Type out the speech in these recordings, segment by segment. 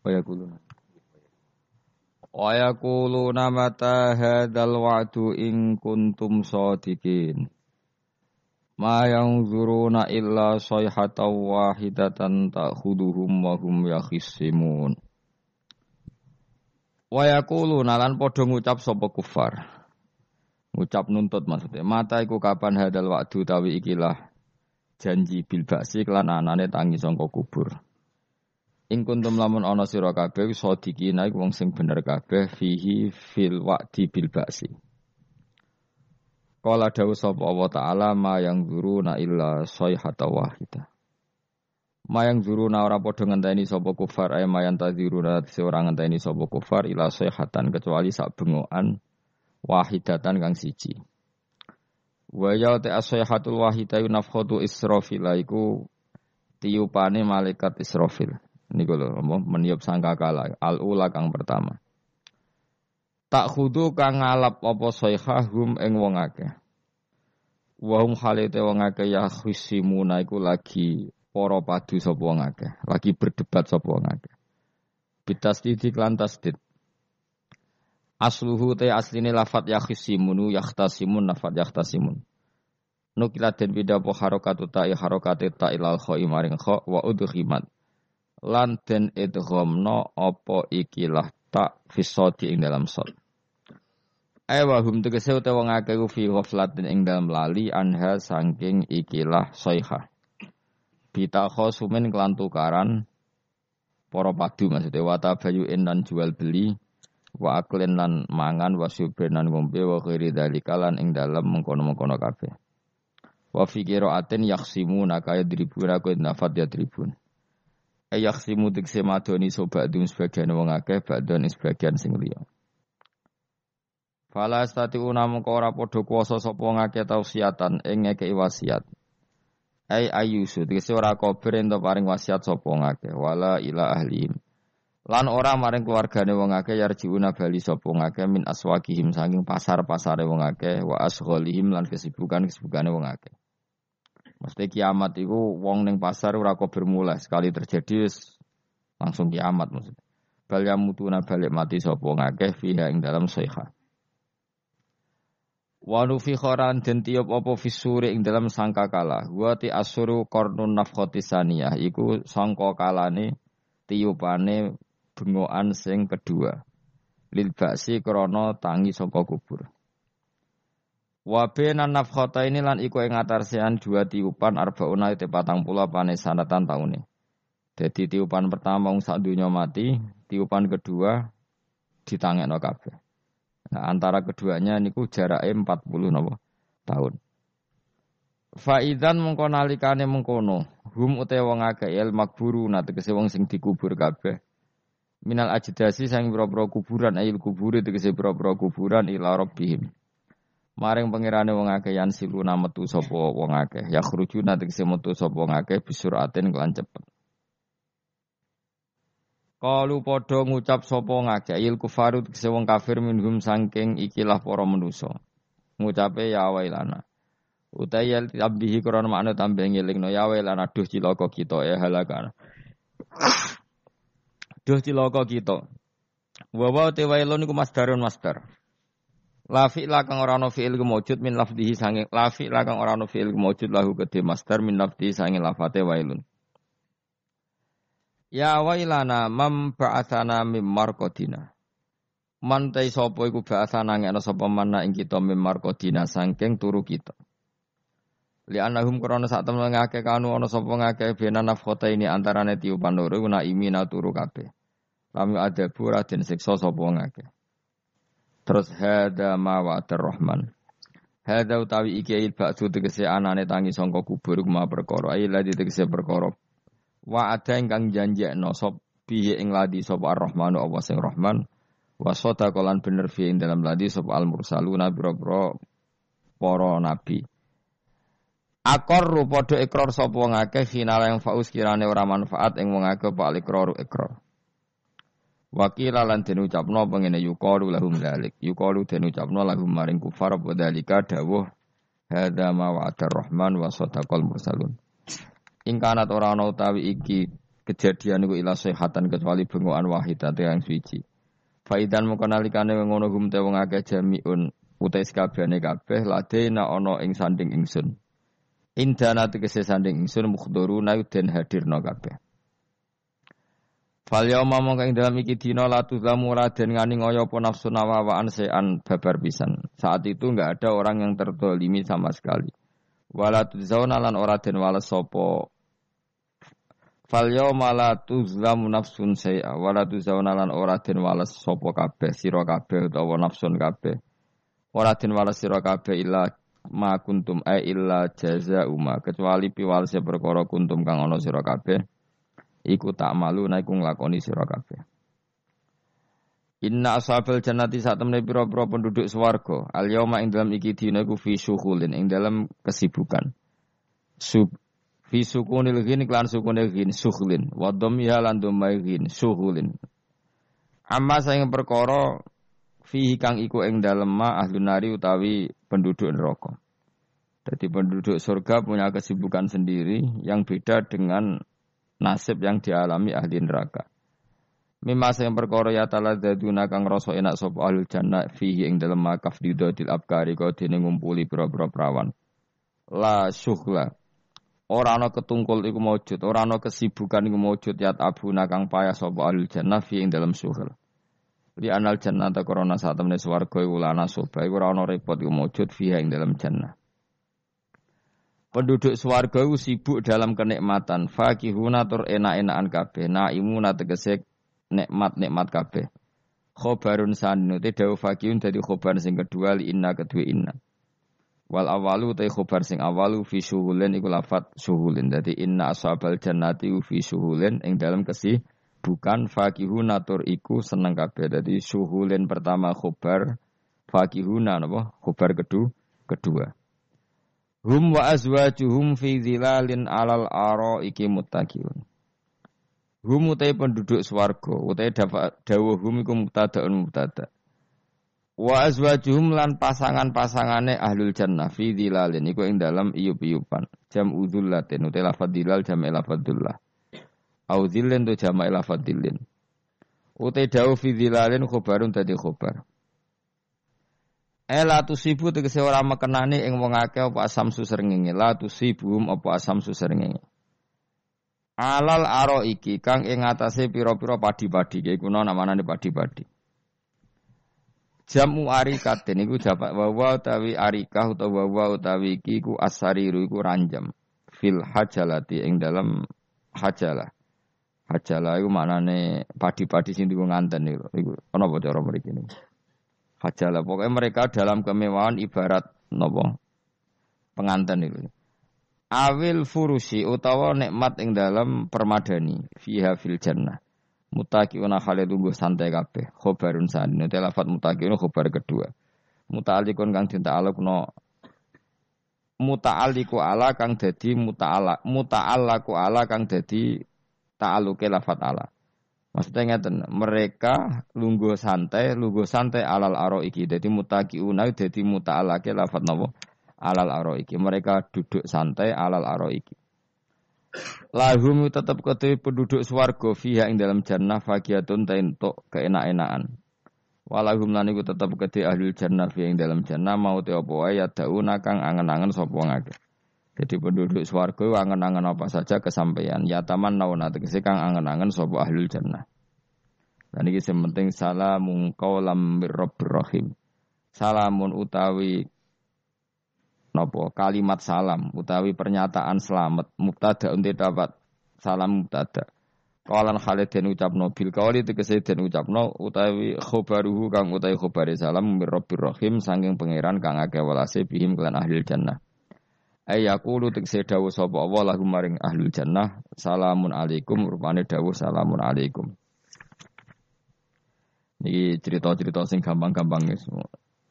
Wa yaquluna Wa yaquluna mata hadzal wa'du in kuntum shadiqin Ma yanzuruna illa sayhatan wahidatan ta'khuduhum wa hum yakhisimun Wa yaquluna lan padha ngucap sapa kufar? Ngucap nuntut maksudnya mata iku kapan hadal wa'du? Tawi ikilah janji bil baksi kelan anane tangi sangka kubur Ing kuntum lamun ana sira kabeh sadikina iku wong sing bener kabeh fihi fil wa'di bil ba'si. Kala dawuh sapa Allah taala ma yang na illa sayhata wahida. Yang na ora padha ngenteni sapa kufar ay ma yang tadziruna ora ngenteni sapa kufar ila sayhatan kecuali sak bengokan wahidatan kang siji. Wa ya ta asayhatul wahida nafkhatu israfil iku tiupane malaikat Israfil. Ini kalau meniup sangkakala al ula kang pertama. Tak khudu kang ngalap apa hum ing wong akeh. Wa hum halite wong akeh ya khusimuna iku lagi para padu sapa wong akeh, lagi berdebat sapa wong akeh. Bitasdid lan tasdid. Asluhu te asline lafat ya khisimunu yahtasimun lafat yahtasimun. Nukilat den bida po harokatu ta'i harokate ta'ilal kha'i maring kha' wa udhimat lan den idghamna apa ikilah tak fisoti ing dalam sot. Ewa hum tegese utawa wong akeh fi ghaflatin ing dalam lali anha saking ikilah soiha. Bita khosumin kelan tukaran para padu maksudnya wata bayu dan jual beli wa aklen lan mangan wa subren lan ngombe wa khairi dalika lan ing dalam mengkono-mengkono kabeh. Wa fi qiraatin yakhsimuna kaya dribuna ku nafat ya tribun. Ayak simu dikse madoni sobat dum sebagian wong akeh badon sebagian sing liya. Fala stati unam ora padha kuwasa sapa ngakeh tausiatan ing ngekeki wasiat. Ai ayusu dikse ora kober ento paring wasiat sapa ngakeh wala ila ahlim. Lan ora maring keluargane wong akeh yarjiuna bali sapa ngakeh min aswakihim saking pasar-pasare wong akeh wa asghalihim lan kesibukan-kesibukane wong akeh. Mesti kiamat itu wong neng pasar ora kok bermula sekali terjadi langsung kiamat maksudnya. Bal mutuna balik mati sapa ngakeh fiha ing dalam sayha. Wa nufikharan den tiup apa fisuri ing dalam sangkakala. Wa ti asuru qarnun nafkhati saniyah iku sangka kalane tiupane bengokan sing kedua. Lil baksi krana tangi saka kubur. Wa bena nafkhata ini lan iku ing atarsian dua tiupan arbauna te patang pula pane sanatan taune. Jadi tiupan pertama wong sak dunya mati, tiupan kedua ditangekno kabeh. Nah, antara keduanya niku jarake 40 napa tahun. Faidan mengko nalikane mengkono, hum ute wong akeh el makburu tegese wong sing dikubur kabeh. Minal ajdasi sang pira-pira kuburan ayil kuburi tegese pira-pira kuburan ila rabbihim. Maring pengirane wong akeh yan siluna metu sapa wong akeh. Ya khurujuna tegese metu sapa wong akeh bisuratin kelan cepet. Kalu padha ngucap sapa ngakeh il kufaru tegese wong kafir minhum sangking ikilah para manusa. Ngucape ya wailana. Utai yal tambihi krana makna tambah ngelingno ya wailana duh cilaka kita ya halakana. duh cilaka kita. Wa wa te wailun iku masdarun masdar. Lafi lakang ora ana fi'il kemujud min lafdihi sange lafi lakang ora ana fi'il kemujud lahu kedhe master min lafdihi sange lafate wailun. Ya wailana mam ba'atsana mim marqadina. Man tai sapa iku ba'atsana ngene sapa mana ing kita mim marqadina saking turu kita. Li anahum krana sak temen ngake kanu ana sapa ngake bena nafkhota ini antarane tiupan loro na imina turu kabeh. Kami ada pura den siksa sapa ngake. Terus hada ma wa'atar rahman. Hada utawi iki il ba'du tegese anane tangi sangka kubur ma perkara ai ladi tegese perkara. Wa ada ingkang janjekno sop bihi ing ladi sapa Ar-Rahmanu Allah sing Rahman wa sadaqalan bener fi ing dalam ladi sapa al-mursaluna biro-biro para nabi. Akor padha ikrar sapa wong akeh final yang faus kirane ora manfaat ing wong akeh pak ikrar ikrar. Wakila lan den ucapno pengene yuqalu lahum dalik. Yuqalu den ucapno lahum maring kufar apa dalika dawuh hadza ma wa'ada rahman wa sadaqal mursalun. Ing kanat ora ana utawi iki kejadian iku ila sehatan kecuali bengokan wahidate yang suci. Faidan mongko nalikane ngono gum te wong akeh jamiun utai sekabehane kabeh ladena ana ing sanding ingsun. Indana tegese sanding ingsun mukhduruna den hadirna kabeh. Fal yauma mongko ing dalam iki dina la tuzlamu raden ngani ngoyo apa nafsu nawawaan sean babar pisan. Saat itu enggak ada orang yang terdolimi sama sekali. Wala tuzzauna lan ora den wales sapa Fal yauma la tuzlamu nafsun say'a wala tuzzauna lan ora den wales sapa kabeh sira kabeh utawa nafsun kabeh. Ora den wales sira kabeh illa ma kuntum ai illa jazaa'uma kecuali piwalese perkara kuntum kang ana sira kabeh iku tak malu naiku nglakoni sira kabeh. Inna ashabal jannati saat temne pira-pira penduduk swarga al yauma ing dalam iki dina iku fi syughulin ing dalam kesibukan. Sub fi sukunil ghin klan sukunil ghin syughlin wa dhammiha lan dhammai ghin amma saing perkara fihi kang iku ing dalem ma ahli nari utawi penduduk neraka. Jadi penduduk surga punya kesibukan sendiri yang beda dengan nasib yang dialami ahli neraka. Mimma sing perkara ya daduna kang rasa enak sapa ahli jannah fihi ing dalem makaf didodil abkari kok dene ngumpuli pira-pira prawan. La syughla. Ora ana ketungkul iku maujud, ora ana kesibukan iku maujud ya abuna kang payah sapa ahli jannah fi ing dalem syughla. Di anal jannah ta saat temne swarga iku lana soba iku ora ana repot iku mujud fiha ing dalam jannah. Penduduk swarga sibuk dalam kenikmatan, fakihuna tur enak-enakan kabeh, naimuna tegese nikmat-nikmat kabeh. Khobarun sanu te dawu fakihun dadi khobar sing kedua li inna kedua inna. Wal awalu te khobar sing awalu fi syuhulin iku lafat syuhulin. Dadi inna ashabal jannati fi syuhulin ing dalam kesih bukan fakihuna tur iku seneng kabeh. Dadi suhulin pertama khobar fakihuna napa? Khobar kedua kedua. Hum wa azwajuhum fi zilalin alal aro iki muttaqiyun. Hum utai penduduk swarga, utai dawuh hum iku mubtadaun mubtada. Wa azwajuhum lan pasangan-pasangane ahlul jannah fi zilalin iku ing dalam iyup-iyupan. Jam udzullatin utai lafadz dilal jam lafadzullah. Au dzillin tu jama' lafadz dzillin. Utai dawu fi dzilalin khobarun dadi khobar. Ela tusibu tegese ora mekenani ing wong akeh apa asam susrengenge la tusibum apa asam susrengenge. Alal aro iki kang ing atase pira-pira padi-padi iku ana namane padi-padi. Jamu arikatin iku jamak wawa utawi arikah utawa wawa utawi iki iku asariru iku ranjam fil hajalati ing dalam hajalah. Hajalah itu maknane padi-padi sing dienggo nganten niku. Iku ana apa cara mriki. Hajalah pokoknya mereka dalam kemewahan ibarat napa penganten itu. Awil furusi utawa nikmat ing dalam permadani fiha fil jannah. Mutaqiuna khale tunggu santai kabeh. Khobarun sani. Te lafat mutaqiuna khobar kedua. Muta'alikun kang dita'alukno muta'alliku ala kang dadi muta'ala muta'allaku ala kang dadi ta'aluke lafat ala. Maksudnya ngeten, mereka lungguh santai, lungguh santai alal aro iki. Jadi unai, jadi muta'alake lafat nopo alal aro iki. Mereka duduk santai alal aro iki. Lahum tetap ketui penduduk swargo fiha ing dalam jannah fagiatun untuk keenak-enakan. Walahum lan iku tetep kedhe ahli jannah fiha ing dalam jannah mau te apa wae ya dauna kang angen-angen sapa ngake. Jadi penduduk swarga angen-angen apa saja kesampaian. Ya taman nauna tegese kang angen-angen sapa ahlul jannah. Dan ini sing penting salamun qaulam mirrabbir rahim. Salamun utawi nopo kalimat salam utawi pernyataan selamat mubtada untuk dapat salam mubtada. Kawalan Khalid den ucapno bil kawali tegese den ucapno utawi khobaruhu kang utawi khobare salam mirrabbir rahim saking pangeran kang akeh welase bihim kelan ahli jannah. Ayakulu tekse dawuh sapa Allah lahum maring ahlul jannah salamun alaikum rupane dawuh salamun alaikum. Ini cerita-cerita sing gampang-gampang guys.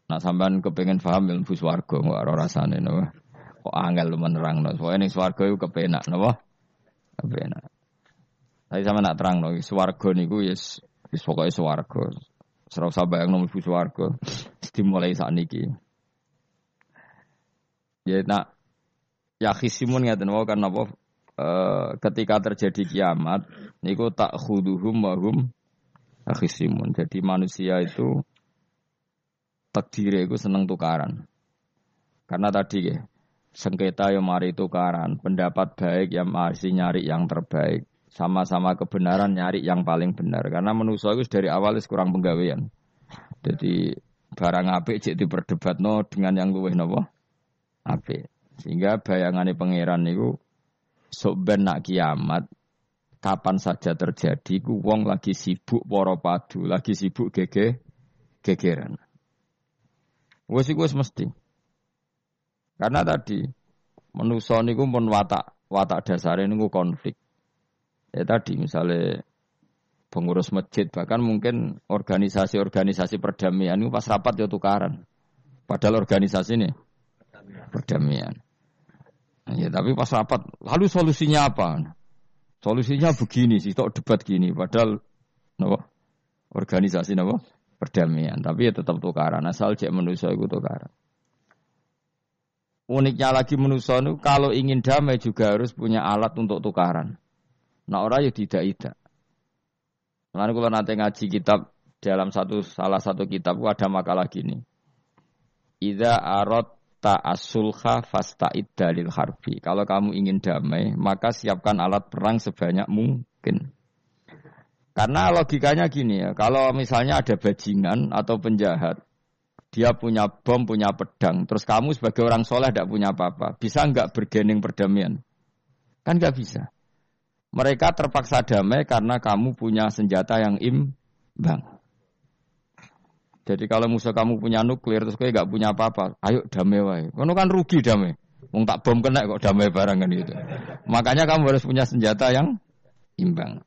Nah sampean kepengen paham ilmu swarga kok ora rasane napa. Kok angel menerangno. Pokoke ning swarga iku kepenak napa? Kepenak. Tapi sama nak terang no, swarga niku yes, yes pokoknya swarga. Serau sabah yang nomor swarga, dimulai saat niki. Ya nak Ya khisimun ngeten wae kan e, ketika terjadi kiamat niku tak khuduhum wahum khisimun. Jadi manusia itu takdir itu seneng tukaran. Karena tadi ya, sengketa yang mari tukaran, pendapat baik yang masih nyari yang terbaik, sama-sama kebenaran nyari yang paling benar. Karena manusia itu dari awal kurang penggawean. Jadi barang apik cek no dengan yang luwih nopo apik. Sehingga bayangannya pangeran itu sok nak kiamat kapan saja terjadi ku wong lagi sibuk poro padu, lagi sibuk gege gegeran. Wes iku wis mesti. Karena tadi manusa niku pun watak watak dasare niku konflik. Ya tadi misalnya pengurus masjid bahkan mungkin organisasi-organisasi perdamaian itu pas rapat ya tukaran. Padahal organisasi ini perdamaian. Ya, tapi pas rapat, lalu solusinya apa? Solusinya begini sih, tok debat gini. Padahal, no, organisasi no, perdamaian. Tapi ya tetap tukaran. Asal cek manusia itu tukaran. Uniknya lagi manusia itu kalau ingin damai juga harus punya alat untuk tukaran. Nah orang ya tidak tidak. Lalu kalau nanti ngaji kitab dalam satu salah satu kitab ada makalah gini. Ida arot ta'asulha fasta'id dalil harbi. Kalau kamu ingin damai, maka siapkan alat perang sebanyak mungkin. Karena logikanya gini ya, kalau misalnya ada bajingan atau penjahat, dia punya bom, punya pedang, terus kamu sebagai orang soleh tidak punya apa-apa, bisa nggak bergening perdamaian? Kan nggak bisa. Mereka terpaksa damai karena kamu punya senjata yang imbang. Jadi kalau musuh kamu punya nuklir terus kayak gak punya apa-apa, ayo damai wae. Kono kan rugi damai. Wong tak bom kena kok damai barang kan itu. Makanya kamu harus punya senjata yang imbang.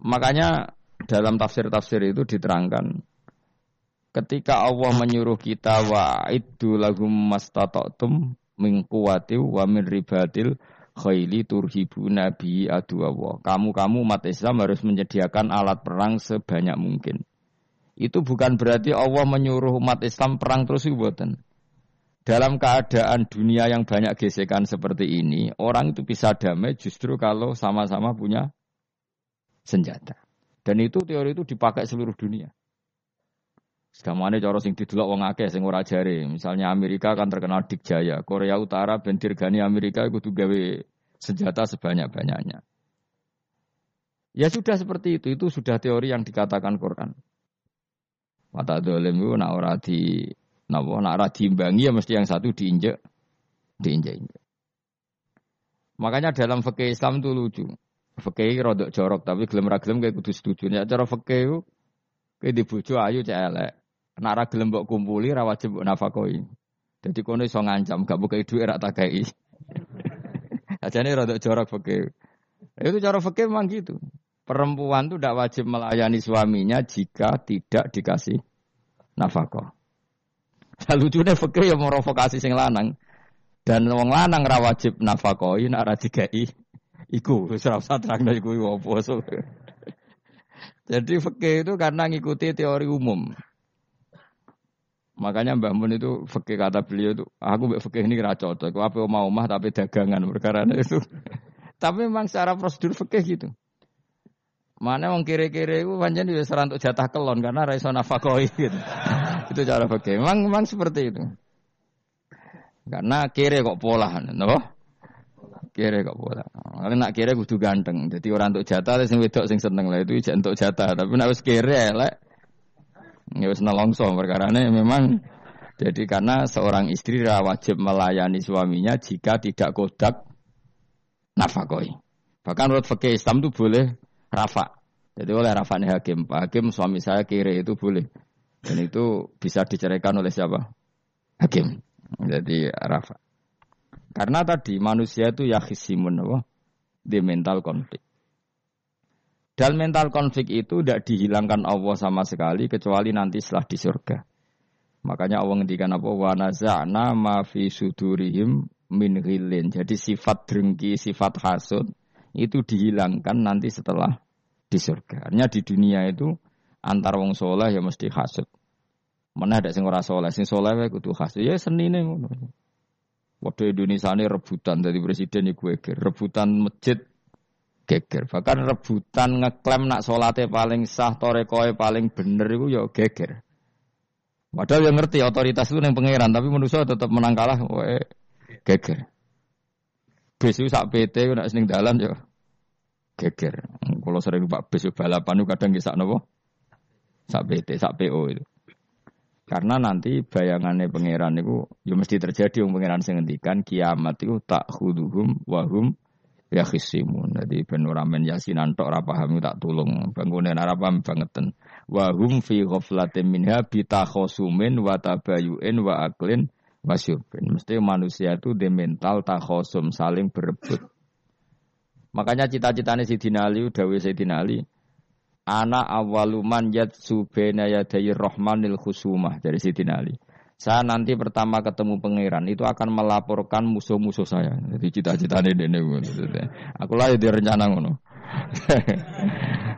Makanya dalam tafsir-tafsir itu diterangkan ketika Allah menyuruh kita wa itu lahum mastata'tum min quwwati wa min ribatil khaili turhibu nabi adu Allah. Kamu-kamu umat Islam harus menyediakan alat perang sebanyak mungkin. Itu bukan berarti Allah menyuruh umat Islam perang terus buatan. Dalam keadaan dunia yang banyak gesekan seperti ini, orang itu bisa damai justru kalau sama-sama punya senjata. Dan itu teori itu dipakai seluruh dunia. Sekamane cara sing didelok wong akeh sing ora jare. Misalnya Amerika kan terkenal dikjaya, Korea Utara ben dirgani Amerika kudu gawe senjata sebanyak-banyaknya. Ya sudah seperti itu, itu sudah teori yang dikatakan Quran. Mata dolim itu nak ora di napa nak ora diimbangi ya mesti yang satu diinjek diinjek-injek. Makanya dalam fikih Islam itu lucu. Fikih rodok jorok tapi gelem ra gelem kayak kudu setuju. Ya cara fikih itu kayak dibujo ayu cek elek. Nak ra gelem mbok kumpuli ra wajib nafakoi. Jadi kono iso ngancam gak buka duit ra takai. Ajane rodok jorok fikih. Itu cara fikih memang gitu. Perempuan itu tidak wajib melayani suaminya jika tidak dikasih nafkah. Lalu lucunya fakir yang merovokasi sing lanang. Dan wong lanang ra wajib nafkahi nek ra dikai iku wis ora usah terangno. Jadi fakir itu karena ngikuti teori umum. Makanya Mbah Mun itu fakir kata beliau itu, aku mbak fakir ini kira cocok. Aku apa mau omah tapi dagangan perkara itu. tapi memang secara prosedur fakir gitu. Mana wong kiri-kiri itu pancen wis untuk jatah kelon karena ra iso nafakoi gitu. itu cara pakai. Memang memang seperti itu. Karena kiri kok pola, no? Kiri kok pola. Kalau nak kiri kudu ganteng. Jadi orang untuk jatah sing wedok sing seneng lah itu ijek untuk jatah. Tapi nak wis kiri elek ya wis nelongso perkarane memang jadi karena seorang istri wajib melayani suaminya jika tidak kodak nafakoi. Bahkan menurut fakih Islam itu boleh rafa. Jadi oleh rafanya hakim. Pak hakim suami saya kiri itu boleh. Dan itu bisa diceraikan oleh siapa? Hakim. Jadi rafa. Karena tadi manusia itu yakhisimun apa? Di mental konflik. Dan mental konflik itu tidak dihilangkan Allah sama sekali kecuali nanti setelah di surga. Makanya Allah ngendikan apa? Wa naza'na ma fi sudurihim min. Jadi sifat drengki, sifat hasud itu dihilangkan nanti setelah di surga. Artinya di dunia itu antar wong soleh ya mesti hasud. Mana ada sing ora soleh, sing soleh wae kudu hasud. Ya senine ngono. Waktu Indonesia ini rebutan dari presiden iku rebutan masjid geger. Bahkan rebutan ngeklaim nak solatnya paling sah, torekoe paling bener itu ya geger. Padahal yang ngerti otoritas itu yang pangeran, tapi manusia tetap menang kalah, wae geger. Besu sak PT nak seneng dalan ya geger. Kalau sering Pak besu balapan itu kadang kisah nopo sak PT, sak PO itu. Karena nanti bayangannya pangeran itu ya mesti terjadi yang pangeran sing kiamat itu tak huduhum wahum ya khisimun. Jadi ben ora men yasinan tok ora tak tulung. Bangunan ora paham bangeten. Wa hum fi ghaflatin minha bitakhosumin wa tabayu'in wa aklin wasyubin. Mesti manusia itu di mental takhosum saling berebut. Makanya cita-citanya si Ali, dawe si Ali, Ana awaluman yat subena yadayi rohmanil khusumah dari si Ali. Saya nanti pertama ketemu pangeran itu akan melaporkan musuh-musuh saya. Jadi cita-cita ini ini. Aku lah di rencana ngono.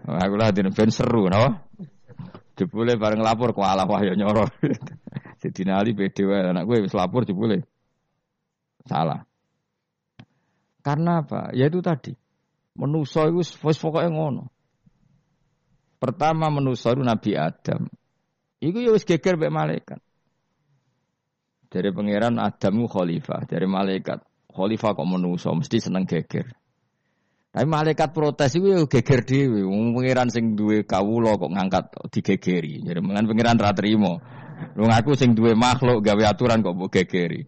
Aku lah di seru, no? Jebule bareng lapor ku ala wahyo nyoro. Sidina Ali beda wae anak gue wis lapor jebule. Salah. Karena apa? Ya itu tadi. Menuso itu wis pokoke ngono. Pertama menuso itu Nabi Adam. Iku ya wis geger mek malaikat. Dari pangeran Adamu khalifah, dari malaikat khalifah kok menuso mesti seneng geger. Tapi malaikat protes itu ya geger dhewe. Pangeran sing duwe kawula kok ngangkat digegeri. Jadi pangeran ra trimo. Lu ngaku sing duwe makhluk gawe aturan kok mbok gegeri.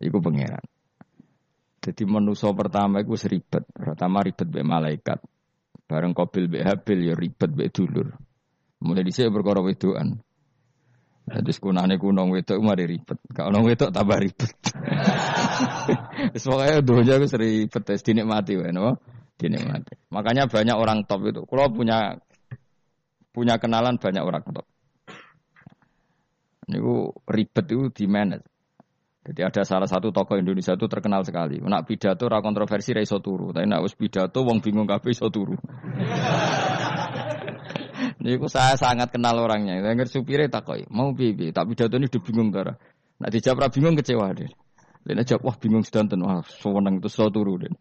Iku pangeran. Jadi menuso pertama itu seribet. Pertama ribet be malaikat. Bareng kobil be habil ya ribet be dulur. Mulai dhisik perkara wedoan. Jadi sekunane kunong wedok mari ribet. Kalau nong wedok tambah ribet. Semoga dunia aku ribet tes dinikmati wae no? Dinikmati. Makanya banyak orang top itu. Kalau punya punya kenalan banyak orang top. Ini ribet itu di manage. Jadi ada salah satu tokoh Indonesia itu terkenal sekali. Nak pidato ra kontroversi ra iso turu, tapi nak wis pidato wong bingung kabeh iso turu. Niku saya sangat kenal orangnya. Saya ngerti supirnya takoi, mau pipi, tak pidato ini udah bingung cara. Nah dijawab bingung kecewa deh. Dan jawab wah bingung sedanten, wah sewenang itu selalu turu deh.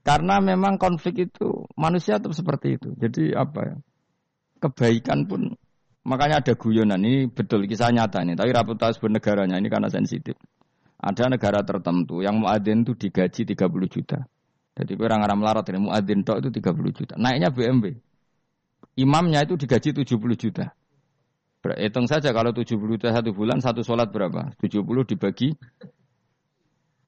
Karena memang konflik itu manusia tuh seperti itu. Jadi apa ya? Kebaikan pun makanya ada guyonan ini betul kisah nyata ini. Tapi reputasi bernegaranya ini karena sensitif. Ada negara tertentu yang muadzin itu digaji 30 juta. Jadi orang orang melarat ini muadzin tok itu 30 juta. Naiknya BMW. Imamnya itu digaji 70 juta. Hitung saja kalau 70 juta satu bulan, satu sholat berapa? 70 dibagi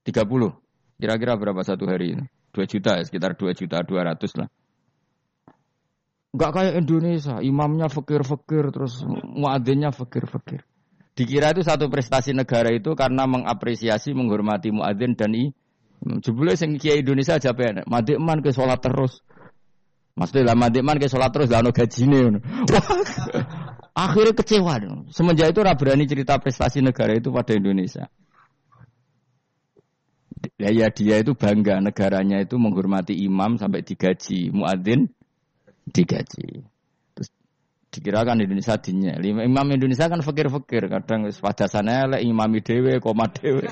30. Kira-kira berapa satu hari ini? 2 juta, ya, sekitar 2 juta 200 lah. Enggak kayak Indonesia, imamnya fakir-fakir, terus muadzinnya fakir-fakir. Dikira itu satu prestasi negara itu karena mengapresiasi, menghormati muadzin dan i. Jebule sing kiai Indonesia aja penak, madikman ke sholat terus. Maksudnya lama man ke sholat terus gak gaji nih. Akhirnya kecewa. Semenjak itu berani cerita prestasi negara itu pada Indonesia. Ya, ya dia itu bangga negaranya itu menghormati imam sampai digaji muadzin digaji. Terus dikirakan Indonesia dinya. Imam Indonesia kan fakir-fakir kadang pada sana le imami dewe koma dewe.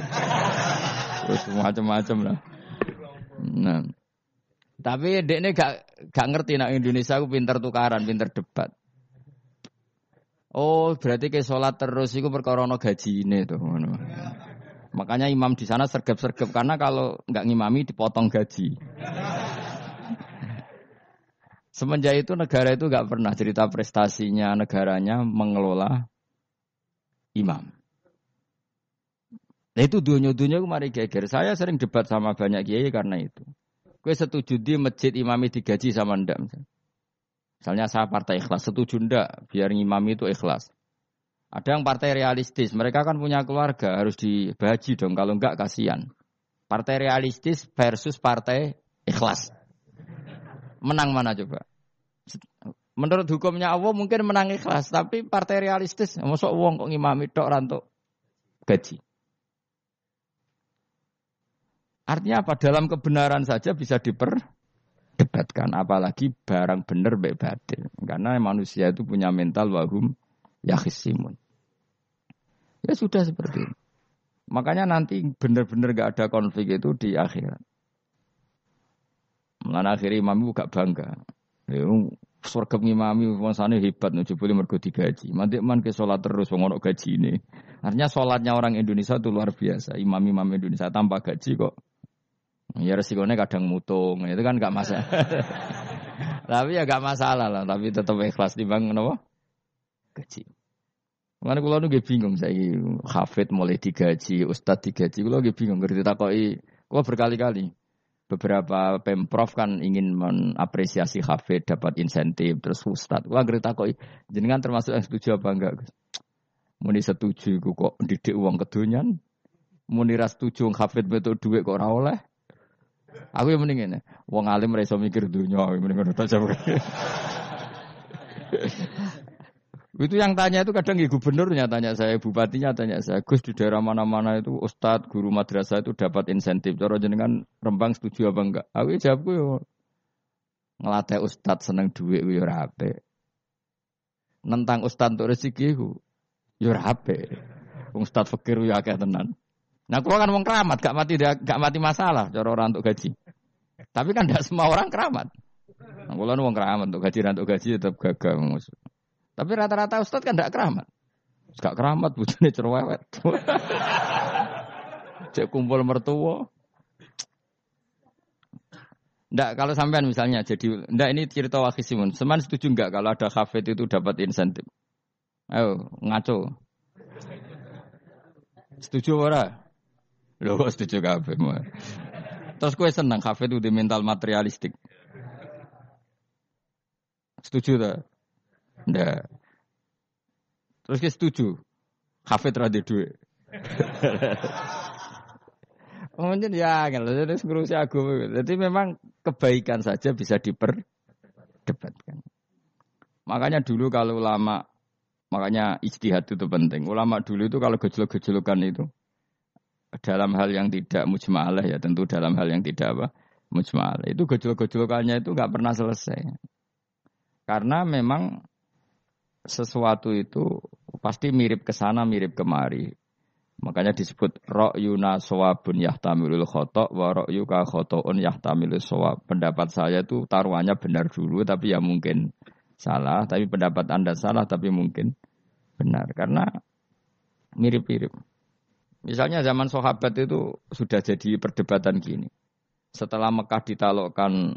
Terus macam-macam lah. Nah. Tapi ini gak gak ngerti nak Indonesia aku pinter tukaran, pinter debat. Oh, berarti ke sholat terus itu perkara gaji ini tuh. Makanya imam di sana sergap-sergap karena kalau nggak ngimami dipotong gaji. Semenjak itu negara itu nggak pernah cerita prestasinya negaranya mengelola imam. Nah itu dunia-dunia kemarin geger. Saya sering debat sama banyak kiai karena itu. Kue setuju di masjid imami digaji sama ndak misalnya. Misalnya saya partai ikhlas, setuju ndak biar imami itu ikhlas. Ada yang partai realistis, mereka kan punya keluarga, harus dibaji dong, kalau enggak kasihan. Partai realistis versus partai ikhlas. Menang mana coba? Menurut hukumnya Allah mungkin menang ikhlas, tapi partai realistis, masuk uang kok ngimami tok rantuk gaji. Artinya apa? Dalam kebenaran saja bisa diperdebatkan, apalagi barang benar baik batil. Karena manusia itu punya mental wahum yakhisimun. Ya sudah seperti itu. Makanya nanti benar-benar gak ada konflik itu di akhirat. Mulai akhirnya imam gak bangga. Surga ngimami wong sana hebat nih boleh mergo digaji. Mandi man ke sholat terus wong gaji ini. Artinya sholatnya orang Indonesia itu luar biasa. Imam-imam Indonesia tanpa gaji kok. Ya resikonya kadang mutung. Itu kan gak masalah. tapi ya gak masalah lah. Tapi tetap ikhlas di bang kenapa? Gaji. Mana kalau nunggu bingung saya hafid mulai digaji, ustad digaji, kalau nunggu bingung ngerti takoi, kalau berkali-kali beberapa pemprov kan ingin mengapresiasi hafid dapat insentif terus ustad, kalau ngerti takoi, jenengan termasuk yang setuju apa enggak? Muni setuju kok didik uang kedunyan, muni ras setuju hafid betul duit kok rawleh. Aku yang mendingin, wong alim reso mikir dunia, mendingan udah jawab. Itu yang tanya itu kadang ya gubernurnya tanya saya, bupatinya tanya saya, Gus di daerah mana-mana itu ustadz, guru madrasah itu dapat insentif. Cara jenengan Rembang setuju apa enggak? Aku ya jawabku yo ngelatih ustadz seneng duit yo rapi. Nentang ustadz untuk rezeki ku yo rapi. Ustadz fakir yo akeh tenan. Nah, kalau kan wong keramat, gak mati gak mati masalah cara orang untuk gaji. Tapi kan tidak semua orang keramat. Nah, kalau wong keramat untuk gaji, untuk gaji tetap gagal. Tapi rata-rata ustadz kan tidak keramat. Gak keramat, bujune cerewet. Cek kumpul mertua. Ndak kalau sampean misalnya jadi ndak ini cerita wakisimun. Seman setuju enggak kalau ada hafid itu dapat insentif? Ayo ngaco. Setuju ora? Loh setuju kabeh Terus gue senang hafid itu di mental materialistik. Setuju tak? Ndak. Terus kita setuju. Hafid rada duit. Mungkin ya, kalau jadi ngurusi agama. Jadi memang kebaikan saja bisa diperdebatkan. Makanya dulu kalau ulama, makanya istihad itu penting. Ulama dulu itu kalau gejolak-gejolokan itu, dalam hal yang tidak mujma'alah ya tentu dalam hal yang tidak apa mujma'alah itu gejolak-gejolokannya itu nggak pernah selesai karena memang sesuatu itu pasti mirip ke sana, mirip kemari. Makanya disebut ra'yuna sawabun yahtamilul khotok wa ra'yuka khoto'un yahtamilul sawab. Pendapat saya itu taruhannya benar dulu tapi ya mungkin salah, tapi pendapat Anda salah tapi mungkin benar karena mirip-mirip. Misalnya zaman sahabat itu sudah jadi perdebatan gini. Setelah Mekah ditalokkan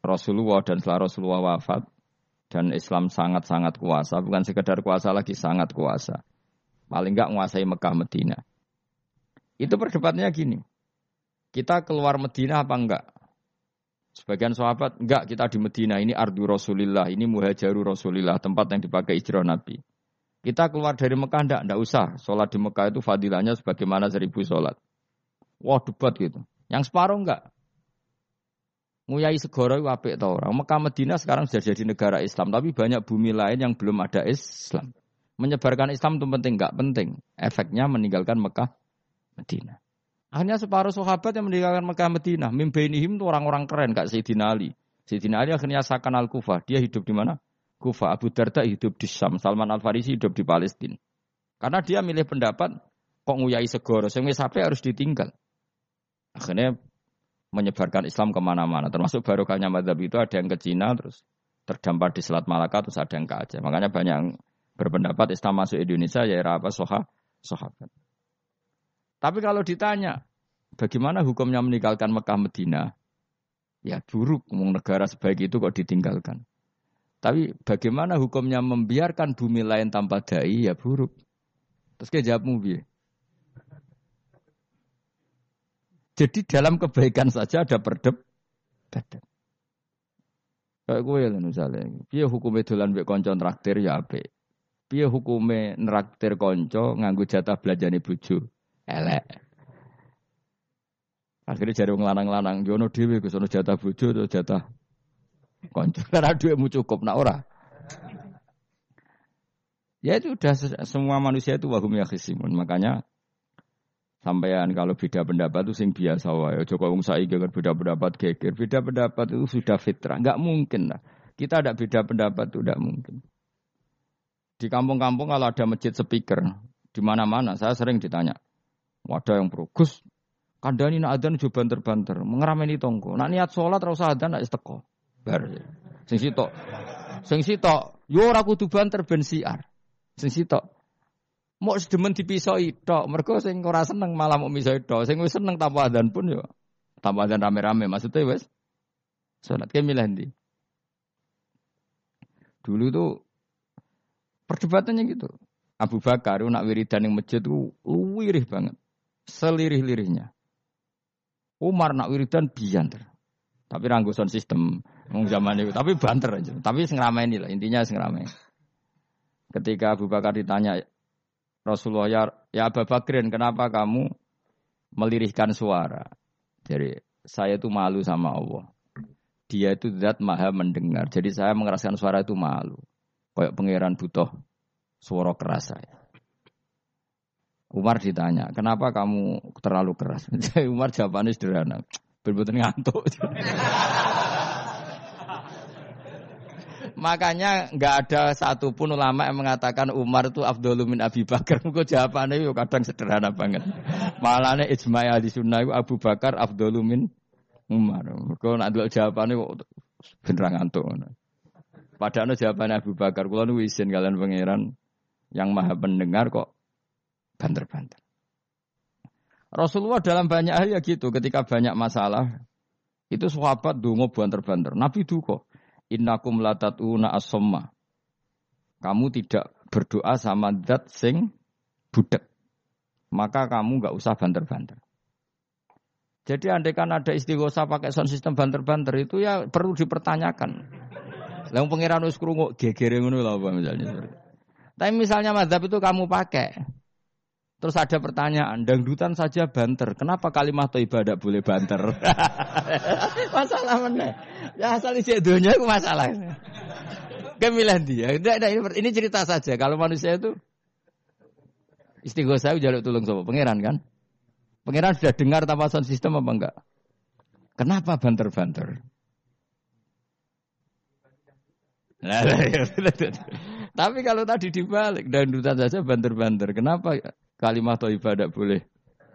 Rasulullah dan setelah Rasulullah wafat, dan Islam sangat-sangat kuasa, bukan sekedar kuasa lagi sangat kuasa. Paling enggak menguasai Mekah Medina. Itu perdebatannya gini. Kita keluar Medina apa enggak? Sebagian sahabat, enggak kita di Medina, ini ardu Rasulillah, ini muhajaru Rasulillah, tempat yang dipakai hijrah Nabi. Kita keluar dari Mekah enggak, enggak usah. Sholat di Mekah itu fadilahnya sebagaimana seribu sholat. Wah debat gitu. Yang separuh enggak. Nguyai segoro itu apik tau orang. Mekah Medina sekarang sudah jadi negara Islam, tapi banyak bumi lain yang belum ada Islam. Menyebarkan Islam itu penting, enggak penting. Efeknya meninggalkan Mekah Medina. Akhirnya separuh sahabat yang meninggalkan Mekah Medina. Mimbainihim itu orang-orang keren, Kak Sayyidina Ali. Sayyidina Ali akhirnya sakan al-Kufah. Dia hidup di mana? Kufah. Abu Darda hidup di Syam. Salman al-Farisi hidup di Palestina. Karena dia milih pendapat, kok nguyai segoro. Sehingga sampai harus ditinggal. Akhirnya menyebarkan Islam ke mana-mana. Termasuk barokahnya madhab itu ada yang ke Cina, terus terdampar di Selat Malaka, terus ada yang ke Aceh. Makanya banyak yang berpendapat Islam masuk Indonesia ya era apa soha, sahabat. Tapi kalau ditanya, bagaimana hukumnya meninggalkan Mekah Medina? Ya buruk, negara sebaik itu kok ditinggalkan. Tapi bagaimana hukumnya membiarkan bumi lain tanpa dai? Ya buruk. Terus kayak jawabmu biar. Jadi dalam kebaikan saja ada perdebatan. Kayak gue lah misalnya, dia hukum dolan mbek konco traktir ya ape. Piye hukume neraktir konco nganggo jatah belanjane bojo? Elek. Akhirnya jari wong lanang-lanang, jono dhewe Gus ono jatah bojo atau jatah konco. Karena duitmu cukup nak ora. Ya itu udah semua manusia itu wahum yakhisimun. Makanya Sampean kalau beda pendapat itu sing biasa wae. Joko wong saiki kan beda pendapat geger. Beda pendapat itu sudah fitrah. Enggak mungkin lah. Kita ada beda pendapat itu enggak mungkin. Di kampung-kampung kalau ada masjid speaker di mana-mana saya sering ditanya. Wadah yang progus. Kandani nak adan juga banter-banter, mengerameni tonggo. Nak niat sholat rasa adan nak isteko. Bar. Sing sitok. Sing sitok, yo ora kudu banter ben siar. Sing sitok, Mau sedemen dipisoi tok, mereka sing ora seneng malah mau misoi tok, sing wis seneng tanpa adzan pun yo tanpa adzan rame-rame maksudnya wes salat ke milih ndi. Dulu tuh perdebatannya gitu. Abu Bakar nak wiridan yang masjid tuh wirih banget. Selirih-lirihnya. Umar nak wiridan bianter. Tapi ranggusan sistem ngomong zaman itu. Tapi banter aja. Tapi sing ini lah. Intinya sing Ketika Abu Bakar ditanya, Rasulullah ya, ya Abu Bakrin kenapa kamu melirihkan suara? Jadi saya itu malu sama Allah. Dia itu zat maha mendengar. Jadi saya mengeraskan suara itu malu. Kayak pangeran butuh suara keras saya. Umar ditanya, kenapa kamu terlalu keras? Umar jawabannya sederhana. Berbuatan ngantuk. Makanya nggak ada satupun ulama yang mengatakan Umar itu Abdul min Abi Bakar. Mungkin jawabannya itu kadang sederhana banget. Malahnya ijma di sunnah itu Abu Bakar Abdul min Umar. Nak dulu jawabannya kok beneran ngantuk. Padahal jawabannya Abu Bakar. Kalau nu izin kalian pangeran yang maha pendengar kok banter-banter. Rasulullah dalam banyak hal ya gitu. Ketika banyak masalah, itu sahabat dungo banter-banter. Nabi duko. Innakum latatuna asomma. Kamu tidak berdoa sama zat sing budek. Maka kamu nggak usah banter-banter. Jadi andai kan ada istighosa pakai sound system banter-banter itu ya perlu dipertanyakan. Lalu pengiran wis krungu gegere ngono lho misalnya. Tapi misalnya mazhab itu kamu pakai, Terus ada pertanyaan, dangdutan saja banter. Kenapa kalimat toibah tidak boleh banter? masalah mana? Ya asal isi dunia itu masalah. Kemilah dia. Ini cerita saja. Kalau manusia itu istighosa jaluk tolong sama pangeran kan? Pangeran sudah dengar tanpa sound sistem apa enggak? Kenapa banter-banter? Tapi kalau tadi dibalik dangdutan saja banter-banter. Kenapa Kalimat thayyibah tidak boleh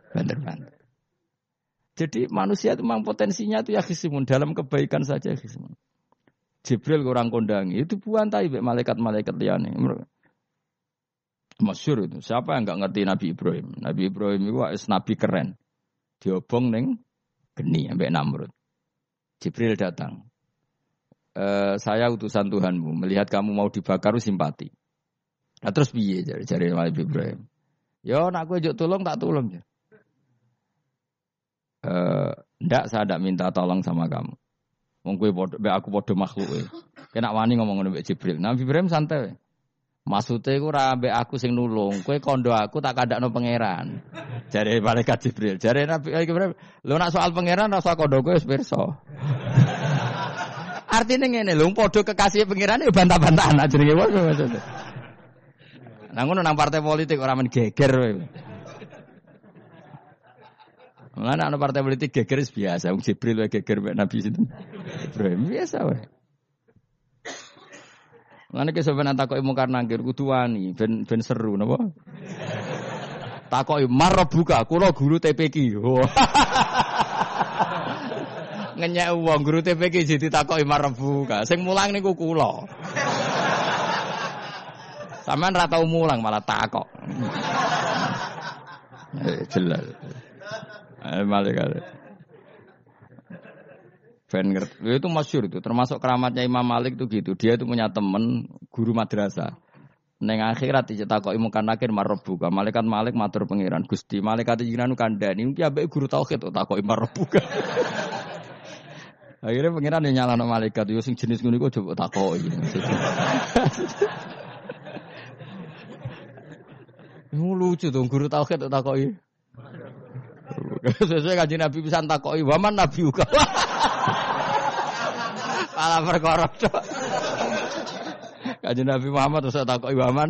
banter-banter. Jadi manusia itu memang potensinya itu ya khisimun. Dalam kebaikan saja khisimun. Jibril kurang kondangi. Itu buan taib malaikat-malaikat liane. Masyur itu. Siapa yang nggak ngerti Nabi Ibrahim? Nabi Ibrahim itu nabi keren. Diobong neng geni sampai Namrud. Jibril datang. E, saya utusan Tuhanmu. Melihat kamu mau dibakar simpati. Nah, terus biye jari, jari Nabi Ibrahim. Yo nak gue juk tolong tak tolong ya. Eh, ndak saya ndak minta tolong sama kamu. Wong kowe podo, aku podo makhluk e. Kena wani ngomong ngono Jibril. Nabi Ibrahim santai. Maksudnya aku rabe aku sing nulung, kue kondo aku tak no pangeran. Jare malaikat Jibril, jare Nabi Ibrahim, lo nak soal pangeran rasa kondo kue pirsa. Artinya ngene, lho podo kekasih pangeran ya bantah-bantahan aja nih, maksudnya. Nah ngono nang partai politik orang men geger Mana ana partai politik geger biasa, wong Jibril wae geger mek Nabi sinten. Ibrahim biasa wae. Mana ke sampeyan takoki mungkar nangkir kudu wani ben ben seru napa? Takoki buka, kula guru TPQ. Ngenyek wong guru TPQ jadi takoki buka. Sing mulang niku kula. Sampean ra tau mulang malah takok. eh, jelas. Eh, malah Ben itu masyur itu, termasuk keramatnya Imam Malik itu gitu. Dia itu punya temen guru madrasah. Neng akhirat kok imu kan akhir marbuka. Malaikat Malik matur pangeran Gusti. Malaikat jinan kandhani iki ambek guru tauhid takoki marbuka. Akhirnya pangeran yang nyalano malaikat yo sing jenis ngono iku coba takoki. Lucu tuh guru tauhid takoki. Sesuai kaji Nabi bisa takoki waman Nabi juga. Malah perkara Kaji Nabi Muhammad terus takoki waman.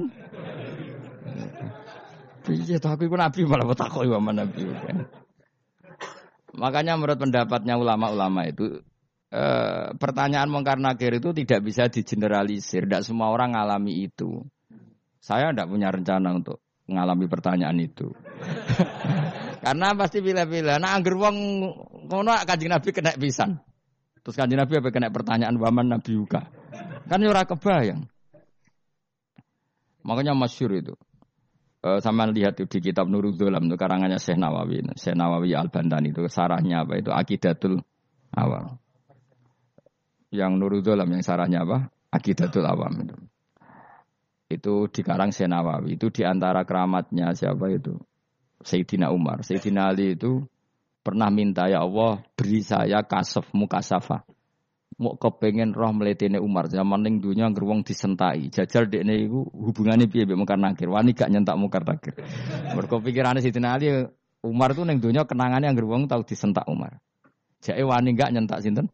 Iya, tapi aku Nabi malah takoki waman Nabi. Makanya menurut pendapatnya ulama-ulama itu eh, pertanyaan mungkar nakir itu tidak bisa digeneralisir. Tidak semua orang ngalami itu. Saya tidak punya rencana untuk mengalami pertanyaan itu. Karena pasti bila-bila. Nah, angger wong ngono kanjeng Nabi kena pisan. Terus kanjeng Nabi apa kena pertanyaan waman Nabi juga. Kan ya ora kebayang. Makanya masyur itu. Uh, sama lihat di kitab Nurul Dolam itu karangannya Syekh Nawawi. Syekh Nawawi Al Bandani itu sarahnya apa itu Akidatul Awal. Yang Nurul Dolam yang sarahnya apa? Akidatul Awam itu. Itu di karang Syekh Nawawi. Itu di antara keramatnya siapa itu? Sayyidina Umar. Sayyidina Ali itu pernah minta ya Allah beri saya kasaf mukasafah mau kepengen roh meletene Umar. Zaman ning dunia ngeruang disentai. Jajal dekne iku hubungane piye mbek mungkar nakir? Wani gak nyentak mungkar nakir. Mergo pikirane Sidina Ali Umar tuh ning dunia kenangannya yang wong tau disentak Umar. Jake wani gak nyentak sinten?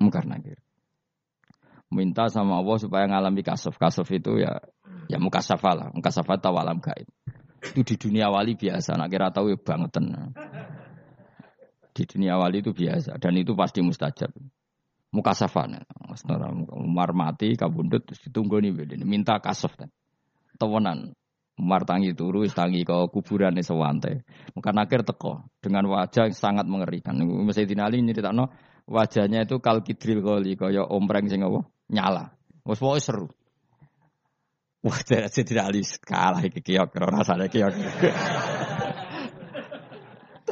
Mungkar nakir minta sama Allah supaya ngalami kasaf kasaf itu ya ya mukasafa lah mukasafa tahu alam gaib itu di dunia wali biasa nak kira tahu ya bangetan di dunia wali itu biasa dan itu pasti mustajab mukasafan. Umar mati kabundut terus ditunggu nih minta kasaf. Tawanan. Umar tangi turu tangi ke kuburan nih sewante. Maka akhir teko dengan wajah yang sangat mengerikan. Mesti dinali no wajahnya itu kal kidril kali kaya ompreng sing apa nyala. Wes pokoke seru. Wah, tidak dinali kalah iki kiok rasane kiok.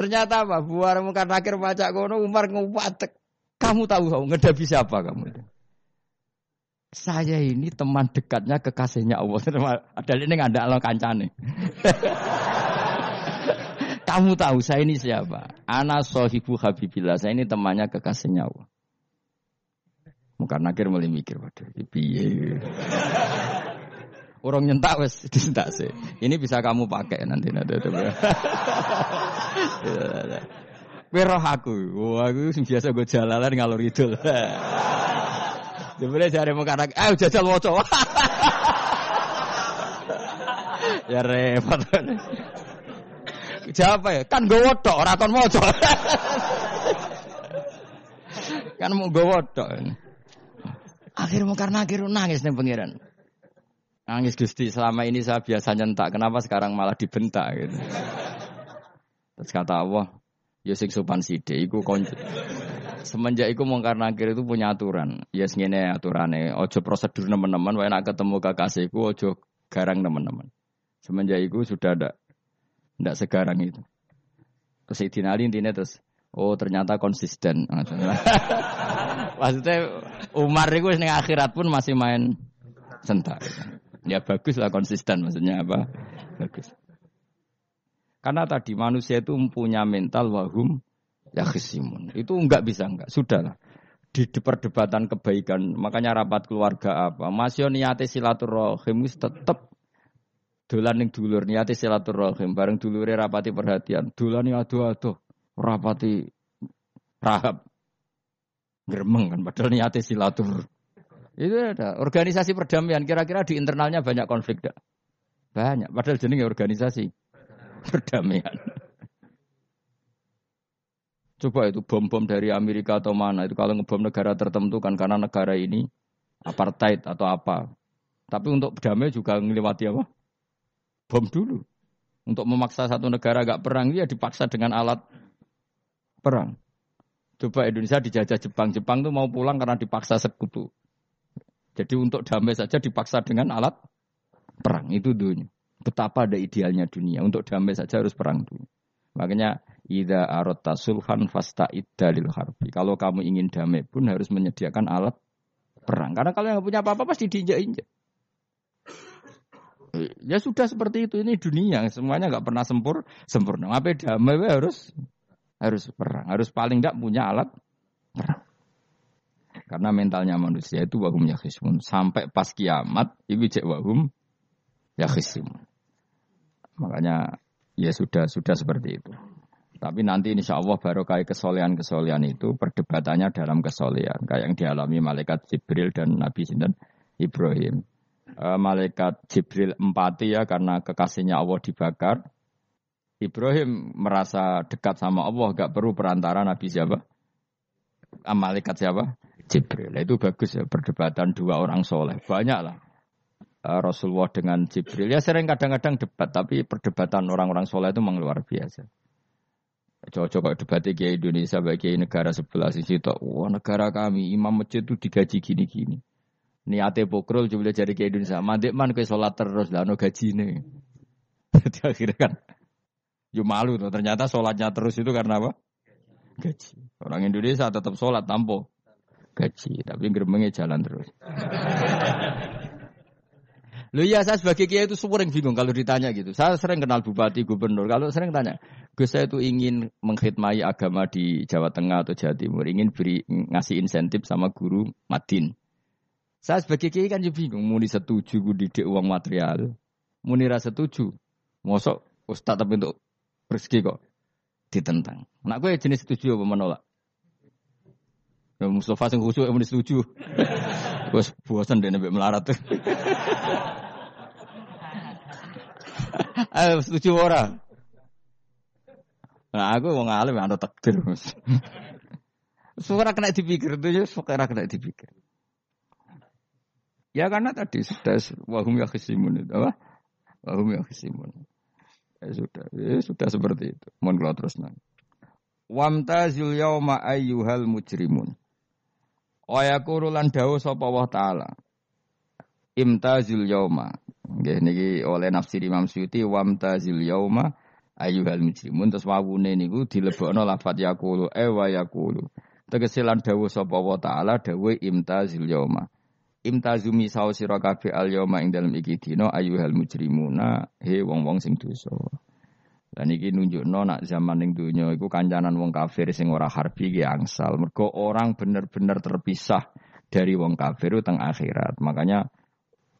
Ternyata apa? Buar muka akhir pacak kono Umar ngupatek. Kamu tahu kamu ngedapi siapa kamu? Saya ini teman dekatnya kekasihnya Allah. Ada ini nggak ada kancane. kamu tahu saya ini siapa? Ana sohibu habibillah. Saya ini temannya kekasihnya Allah. Muka nakir mulai mikir, waduh, piye. Orang nyentak wes disentak sih. Ini bisa kamu pakai nanti nanti. Kowe roh aku. Wah, aku biasa gue jalalan ngalor idul. Jebule jare mau kanak, ayo jajal waca. ya repot. Siapa ya? Kan gue tok, ora kon maca. kan mau gue tok. Akhir karena akhir nangis nih pangeran. Nangis Gusti, selama ini saya biasa nyentak, kenapa sekarang malah dibentak gitu. Terus kata Allah, Ya sing sopan sithik iku konco. Semenjak iku mungkar nakir itu punya aturan. Ya yes, ngene aturane, ojo prosedur teman-teman wae nak ketemu kekasihku ojo garang teman-teman. Semenjak iku sudah ada ndak segarang itu. Terus Sayyidina Ali intinya terus oh ternyata konsisten. Maksudnya Umar itu ning akhirat pun masih main sentak. Ya bagus lah konsisten maksudnya apa? Bagus. Karena tadi manusia itu mempunyai mental wahum ya khisimun. Itu enggak bisa enggak. Sudahlah. Di perdebatan kebaikan, makanya rapat keluarga apa. Masih niate silaturahim tetap dolan ning dulur niate silaturahim bareng dulure rapati perhatian. Dolan aduh rapati rahab. Geremeng kan padahal niate silatur. Itu ada organisasi perdamaian kira-kira di internalnya banyak konflik dak. Banyak padahal jenenge organisasi perdamaian. Coba itu bom-bom dari Amerika atau mana itu kalau ngebom negara tertentu kan karena negara ini apartheid atau apa. Tapi untuk damai juga ngelewati apa? Bom dulu. Untuk memaksa satu negara agak perang ya dipaksa dengan alat perang. Coba Indonesia dijajah Jepang. Jepang tuh mau pulang karena dipaksa sekutu. Jadi untuk damai saja dipaksa dengan alat perang. Itu dunia. Betapa ada idealnya dunia. Untuk damai saja harus perang dulu. Makanya ida arota sulhan fasta dalil harbi. Kalau kamu ingin damai pun harus menyediakan alat perang. Karena kalau yang punya apa-apa pasti diinjak-injak. Ya sudah seperti itu. Ini dunia. Semuanya nggak pernah sempur, sempurna. Apa damai harus harus perang. Harus paling tidak punya alat perang. Karena mentalnya manusia itu wahum yakhismun. Sampai pas kiamat, itu cek wahum yakhismun. Makanya ya sudah sudah seperti itu. Tapi nanti insya Allah baru kayak kesolehan-kesolehan itu perdebatannya dalam kesolehan. Kayak yang dialami malaikat Jibril dan Nabi Sinten Ibrahim. E, malaikat Jibril empati ya karena kekasihnya Allah dibakar. Ibrahim merasa dekat sama Allah, gak perlu perantara Nabi siapa? Ah, malaikat siapa? Jibril. Itu bagus ya perdebatan dua orang soleh. Banyak lah. Eh, Rasulullah dengan Jibril. Ya sering kadang-kadang debat, tapi perdebatan orang-orang soleh itu memang luar biasa. Coba-coba debat di Indonesia bagi negara sebelah sisi itu, wah negara kami imam masjid itu digaji gini-gini. Niatnya pokrol coba jadi ke Indonesia, mandek man ke sholat terus lah no gaji nih. Jadi akhirnya kan, yo malu tuh. Ternyata sholatnya terus itu karena apa? Gaji. Orang Indonesia tetap sholat tampo gaji, tapi gerbangnya jalan terus. Lu ya saya sebagai kiai itu sering bingung kalau ditanya gitu. Saya sering kenal bupati, gubernur. Kalau sering tanya, Gus saya itu ingin mengkhidmati agama di Jawa Tengah atau Jawa Timur, ingin beri ngasih insentif sama guru Madin. Saya sebagai kiai kan juga bingung, muni setuju gue didik uang material, muni rasa setuju. Mosok ustaz tapi untuk rezeki kok ditentang. Nak gue jenis setuju apa menolak? Ya Mustafa sing khusyuk emang setuju. Wes bosan deh nabi melarat. Ayo setuju ora? Nah, aku mau ngalim ada takdir. Suara kena dipikir itu ya, suara kena dipikir. Ya karena tadi sudah wahum ya kesimun itu apa? Wahum ya kesimun. Ya sudah, ya sudah seperti itu. Mohon kalau terus nang. Wamtazil yauma ayyuhal mujrimun. Wa yaqulu lan dawuh sapa Allah taala. Imtazil yauma. Nggih niki oleh nafsir Imam Suyuti wamtazil yauma ayyuhal mujrimun terus wawune niku dilebokno lafat yaqulu e wa yaqulu. Tegese lan dawuh sapa Allah taala dawuh imtazil yauma. Imtazumi saw sira al yauma ing dalem iki dina ayyuhal mujrimuna he wong-wong sing dosa. Dan iki nunjukno nak zaman ning donya iku kancanan wong kafir sing ora harbi ki angsal. Mergo orang bener-bener terpisah dari wong kafir teng akhirat. Makanya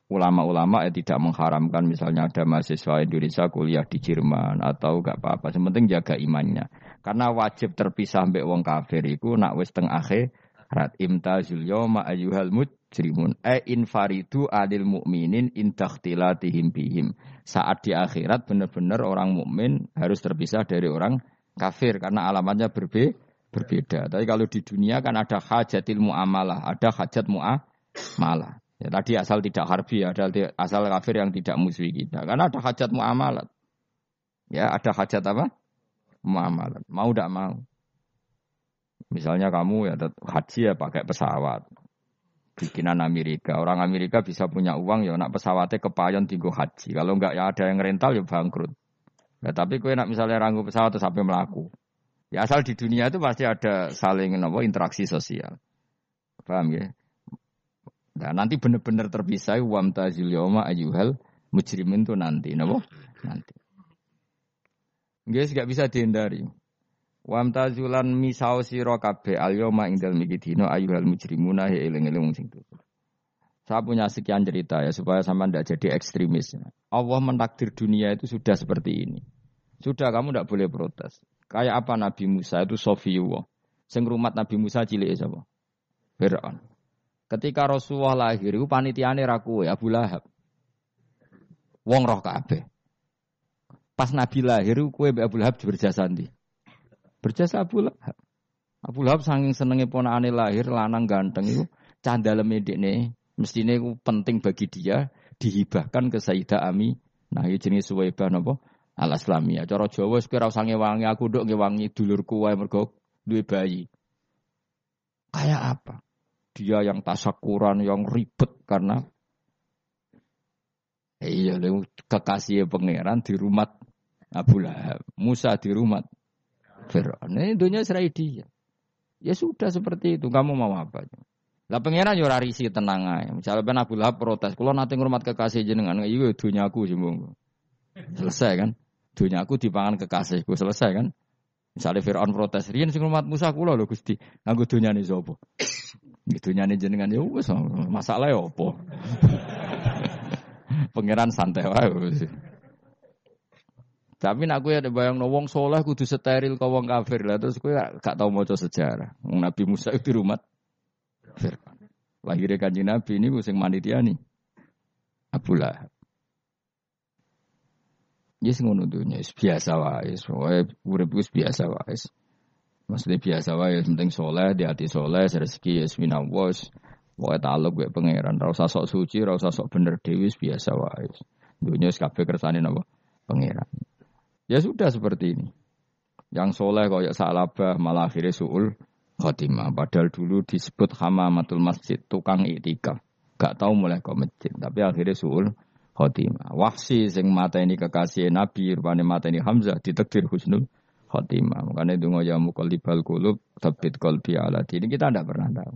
ulama-ulama ya tidak mengharamkan misalnya ada mahasiswa Indonesia kuliah di Jerman atau gak apa-apa. Sementing jaga imannya. Karena wajib terpisah mbek wong kafir iku nak wis teng akhirat imtazul yawma ayyuhal mujrimun e infaridu adil mukminin indakhtilatihim bihim. Saat di akhirat benar-benar orang mukmin harus terpisah dari orang kafir karena alamatnya berbe berbeda. Tapi kalau di dunia kan ada hajatil muamalah, ada hajat muamalah. Ya, tadi asal tidak harbi, ada asal kafir yang tidak musuhi kita. Karena ada hajat muamalat. Ya, ada hajat apa? Muamalat. Mau tidak mau. Misalnya kamu ya haji ya pakai pesawat. Bikinan Amerika. Orang Amerika bisa punya uang ya nak pesawatnya kepayon tinggu haji. Kalau enggak ya ada yang rental ya bangkrut. Ya, tapi kue nak misalnya ranggu pesawat terus sampai melaku. Ya asal di dunia itu pasti ada saling apa, interaksi sosial. Paham ya? Nah, nanti benar-benar terpisah wam tazil yoma ayuhal mujrimin itu nanti, nabo nanti. Guys, gak bisa dihindari. Wam tazulan misau siro kabe al yoma ing dalem iki dina ayuhal mujrimuna he eling-eling sing Saya punya sekian cerita ya supaya sama tidak jadi ekstremis. Allah mentakdir dunia itu sudah seperti ini. Sudah kamu tidak boleh protes. Kayak apa Nabi Musa itu Sofiyullah. Sing rumat Nabi Musa cilik sapa? Fir'aun. Ketika Rasulullah lahir, itu panitiane raku ya Abu Lahab. Wong roh kabeh. Pas Nabi lahir, kue Abu Lahab berjasa nanti. Berjasa Abu Lahab. Abu Lahab saking senenge ponakane lahir lanang ganteng itu candaleme dekne mestine itu penting bagi dia dihibahkan ke Sayyidah Ami. Nah, ini jenis Suwaibah napa? Al Islamiyah. Cara Jawa wis ora usah ngewangi aku nduk ngewangi dulurku wae mergo duwe bayi. Kayak apa? Dia yang tasakuran, yang ribet karena iya kekasih pangeran di rumah Abu Lahab, Musa di rumah Fir'aun. Ini dunia serai dia. Ya sudah seperti itu. Kamu mau apa? Lah pangeran yo risi tenang aja. Misalnya ben Abu Lahab protes, kalau nanti ngurmat kekasih jenengan, iya dunia aku sih Selesai kan? Dunia aku dipangan kekasihku selesai kan? Misalnya Fir'aun protes, rian sing ngurmat Musa kula lho Gusti, nganggo dunia nih sapa? Nyanyi jenengan ya wes masalah ya apa? Pangeran santai wae. Tapi nak kowe bayang wong soleh kudu steril kau wong kafir lah terus kowe gak tau maca sejarah. Nabi Musa itu rumah Fir'aun. Lahirnya kanjeng Nabi ini sing nih Abu Lahab. Yes ngono dunya biasa wae, wae urip wis biasa wae. Maksudnya biasa wae, penting soleh, di hati soleh, rezeki ya minallah. Wae taluk gue pangeran, ora usah sok suci, ora usah sok bener dewi biasa wae. Dunia kabeh kersane napa? Pangeran. Ya sudah seperti ini. Yang soleh kaya salabah malah akhirnya suul khotimah. Padahal dulu disebut hamamatul masjid, tukang itikaf. Gak tahu mulai ke masjid, tapi akhirnya suul khotimah. Wahsi sing mata ini kekasih Nabi, rupanya mata ini Hamzah, ditekdir husnul khotimah. Makanya itu ya mukolibal kulub, tabit kolbi ala Ini kita tidak pernah tahu.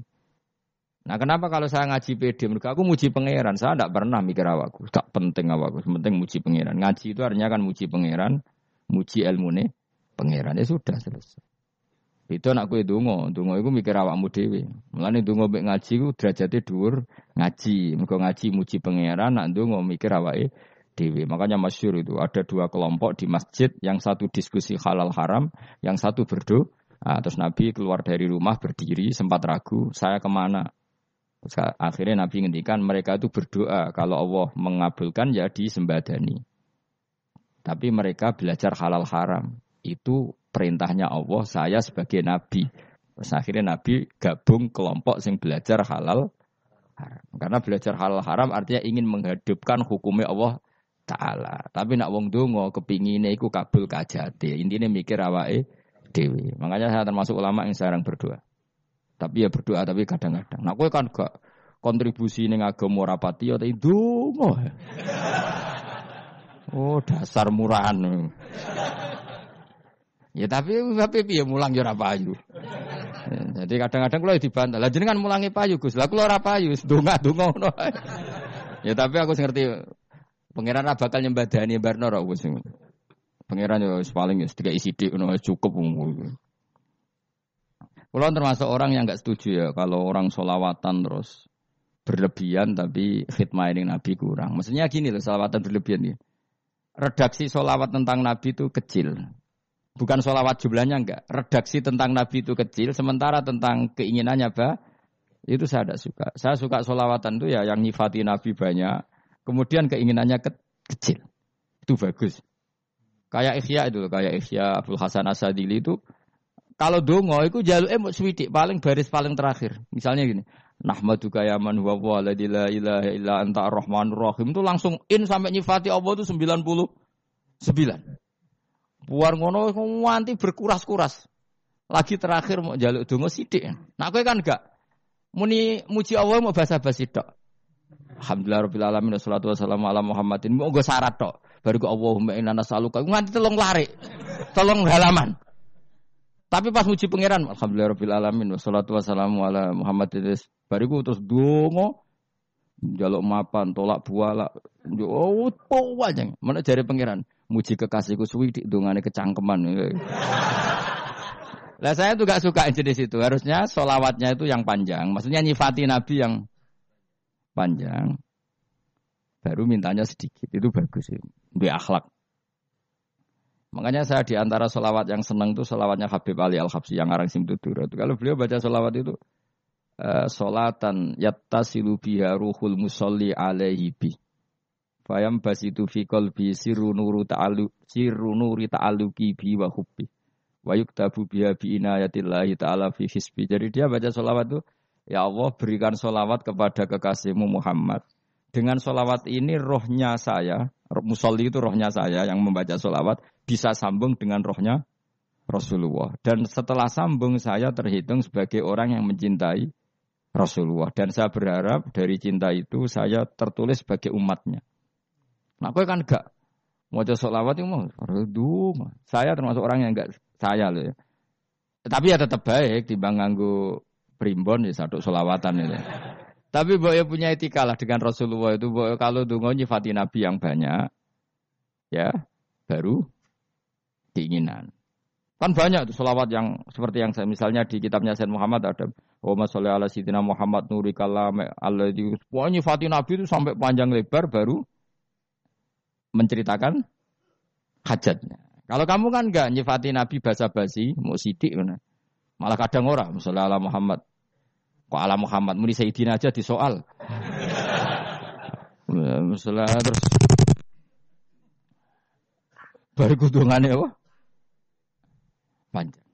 Nah kenapa kalau saya ngaji PD, mereka aku muji pangeran, saya tidak pernah mikir awakku, tak penting awakku, penting muji pangeran. Ngaji itu artinya kan muji pangeran, muji ilmu nih pangeran ya sudah selesai. Itu anak kue dungo, dungo itu mikir awakmu dewi. Mulane dungo mek ngaji ku derajatnya dhuwur ngaji, mergo ngaji muji pangeran, nak dungo mikir awake dewi. Makanya masyur itu ada dua kelompok di masjid, yang satu diskusi halal haram, yang satu berdoa. Nah, terus Nabi keluar dari rumah berdiri, sempat ragu, saya ke mana? Terus akhirnya Nabi ngendikan mereka itu berdoa kalau Allah mengabulkan ya disembadani. Tapi mereka belajar halal haram. Itu perintahnya Allah, saya sebagai nabi. Terus akhirnya nabi gabung kelompok yang belajar halal haram. Karena belajar halal haram artinya ingin menghidupkan hukumnya Allah Ta'ala. Tapi nak wong dongo kepingin iku kabul kajati. Intinya mikir awake dewi. Makanya saya termasuk ulama yang jarang berdoa. Tapi ya berdoa tapi kadang-kadang. Nah kan gak kontribusi ning agama rapati ya dongo. Oh, dasar murahan. Ya tapi tapi piye mulang ya ora payu. Jadi kadang-kadang kula dibantah. Lah jenengan mulangi payu Gus. Lah kula ora payu, donga-donga ngono. Ya tapi aku ngerti pangeran ora bakal nyembadani barno ora wis. Pangeran ya paling ya sedikit isi dik ngono cukup. Kula termasuk orang yang enggak setuju ya kalau orang solawatan terus berlebihan tapi khidmah ini Nabi kurang. Maksudnya gini loh, solawatan berlebihan ya redaksi solawat tentang Nabi itu kecil. Bukan solawat jumlahnya enggak. Redaksi tentang Nabi itu kecil, sementara tentang keinginannya bah, itu saya tidak suka. Saya suka solawatan itu ya yang nyifati Nabi banyak, kemudian keinginannya ke kecil. Itu bagus. Kayak Ikhya itu, kayak Ikhya Abdul Hasan Asadili itu, kalau dongo itu jaluk emot swidik, paling baris paling terakhir. Misalnya gini, Nahmaduka ya man huwa wa la ilaha illa anta ar-rahmanur rahim itu langsung in sampai nyifati Allah itu 99. Buar ngono nganti berkuras-kuras. Lagi terakhir mau jaluk donga sithik. Nah kowe kan enggak muni muji Allah mau basa-basi tok. Alhamdulillah rabbil alamin wassalatu wassalamu ala Muhammadin. Mau syarat tok. Baru ke Allahumma inna nas'aluka nganti telung lari. Tolong halaman. Tapi pas muji pangeran, alhamdulillah rabbil alamin wassalatu wassalamu ala Muhammadin. Bariku terus dongo jaluk mapan, tolak buala. Oh, aja. Mana jari pangeran? Muji kekasihku suwi dongane kecangkeman. Lah saya tuh gak suka jenis itu. Harusnya solawatnya itu yang panjang. Maksudnya nyifati Nabi yang panjang. Baru mintanya sedikit. Itu bagus sih. Di akhlak. Makanya saya di antara solawat yang senang itu solawatnya Habib Ali Al-Habsi yang arang simtutur. Kalau beliau baca solawat itu uh, solatan yattasilu biha ruhul musalli alaihi bi. Fayam basitu fi qalbi sirru nuru ta'alu sirru nuri ta'aluki bi wa hubbi. Wa yuktabu biha bi inayatillahi ta'ala fi hisbi. Jadi dia baca solawat itu, Ya Allah berikan solawat kepada kekasihmu Muhammad. Dengan solawat ini rohnya saya, musolli itu rohnya saya yang membaca solawat, bisa sambung dengan rohnya Rasulullah. Dan setelah sambung saya terhitung sebagai orang yang mencintai Rasulullah. Dan saya berharap dari cinta itu saya tertulis sebagai umatnya. Nah, aku kan enggak mau sholawat itu mau Saya termasuk orang yang enggak saya loh ya. Tapi ya tetap baik di nganggu primbon ya satu sholawatan itu. Tapi boyo punya etika lah dengan Rasulullah itu. Boyo kalau dungo nyifati Nabi yang banyak, ya baru keinginan. Kan banyak tuh selawat yang seperti yang saya misalnya di kitabnya Sayyid Muhammad ada Oh masalah ala sidina Muhammad nuri kalam Allah di pokoknya Fatih Nabi itu sampai panjang lebar baru menceritakan hajatnya. Kalau kamu kan enggak nyifati Nabi basa-basi, mau sidik mana. Malah kadang orang, misalnya ala Muhammad. Kok ala Muhammad, muni Sayyidina aja di soal. misalnya terus baru kudungannya apa? Panjang.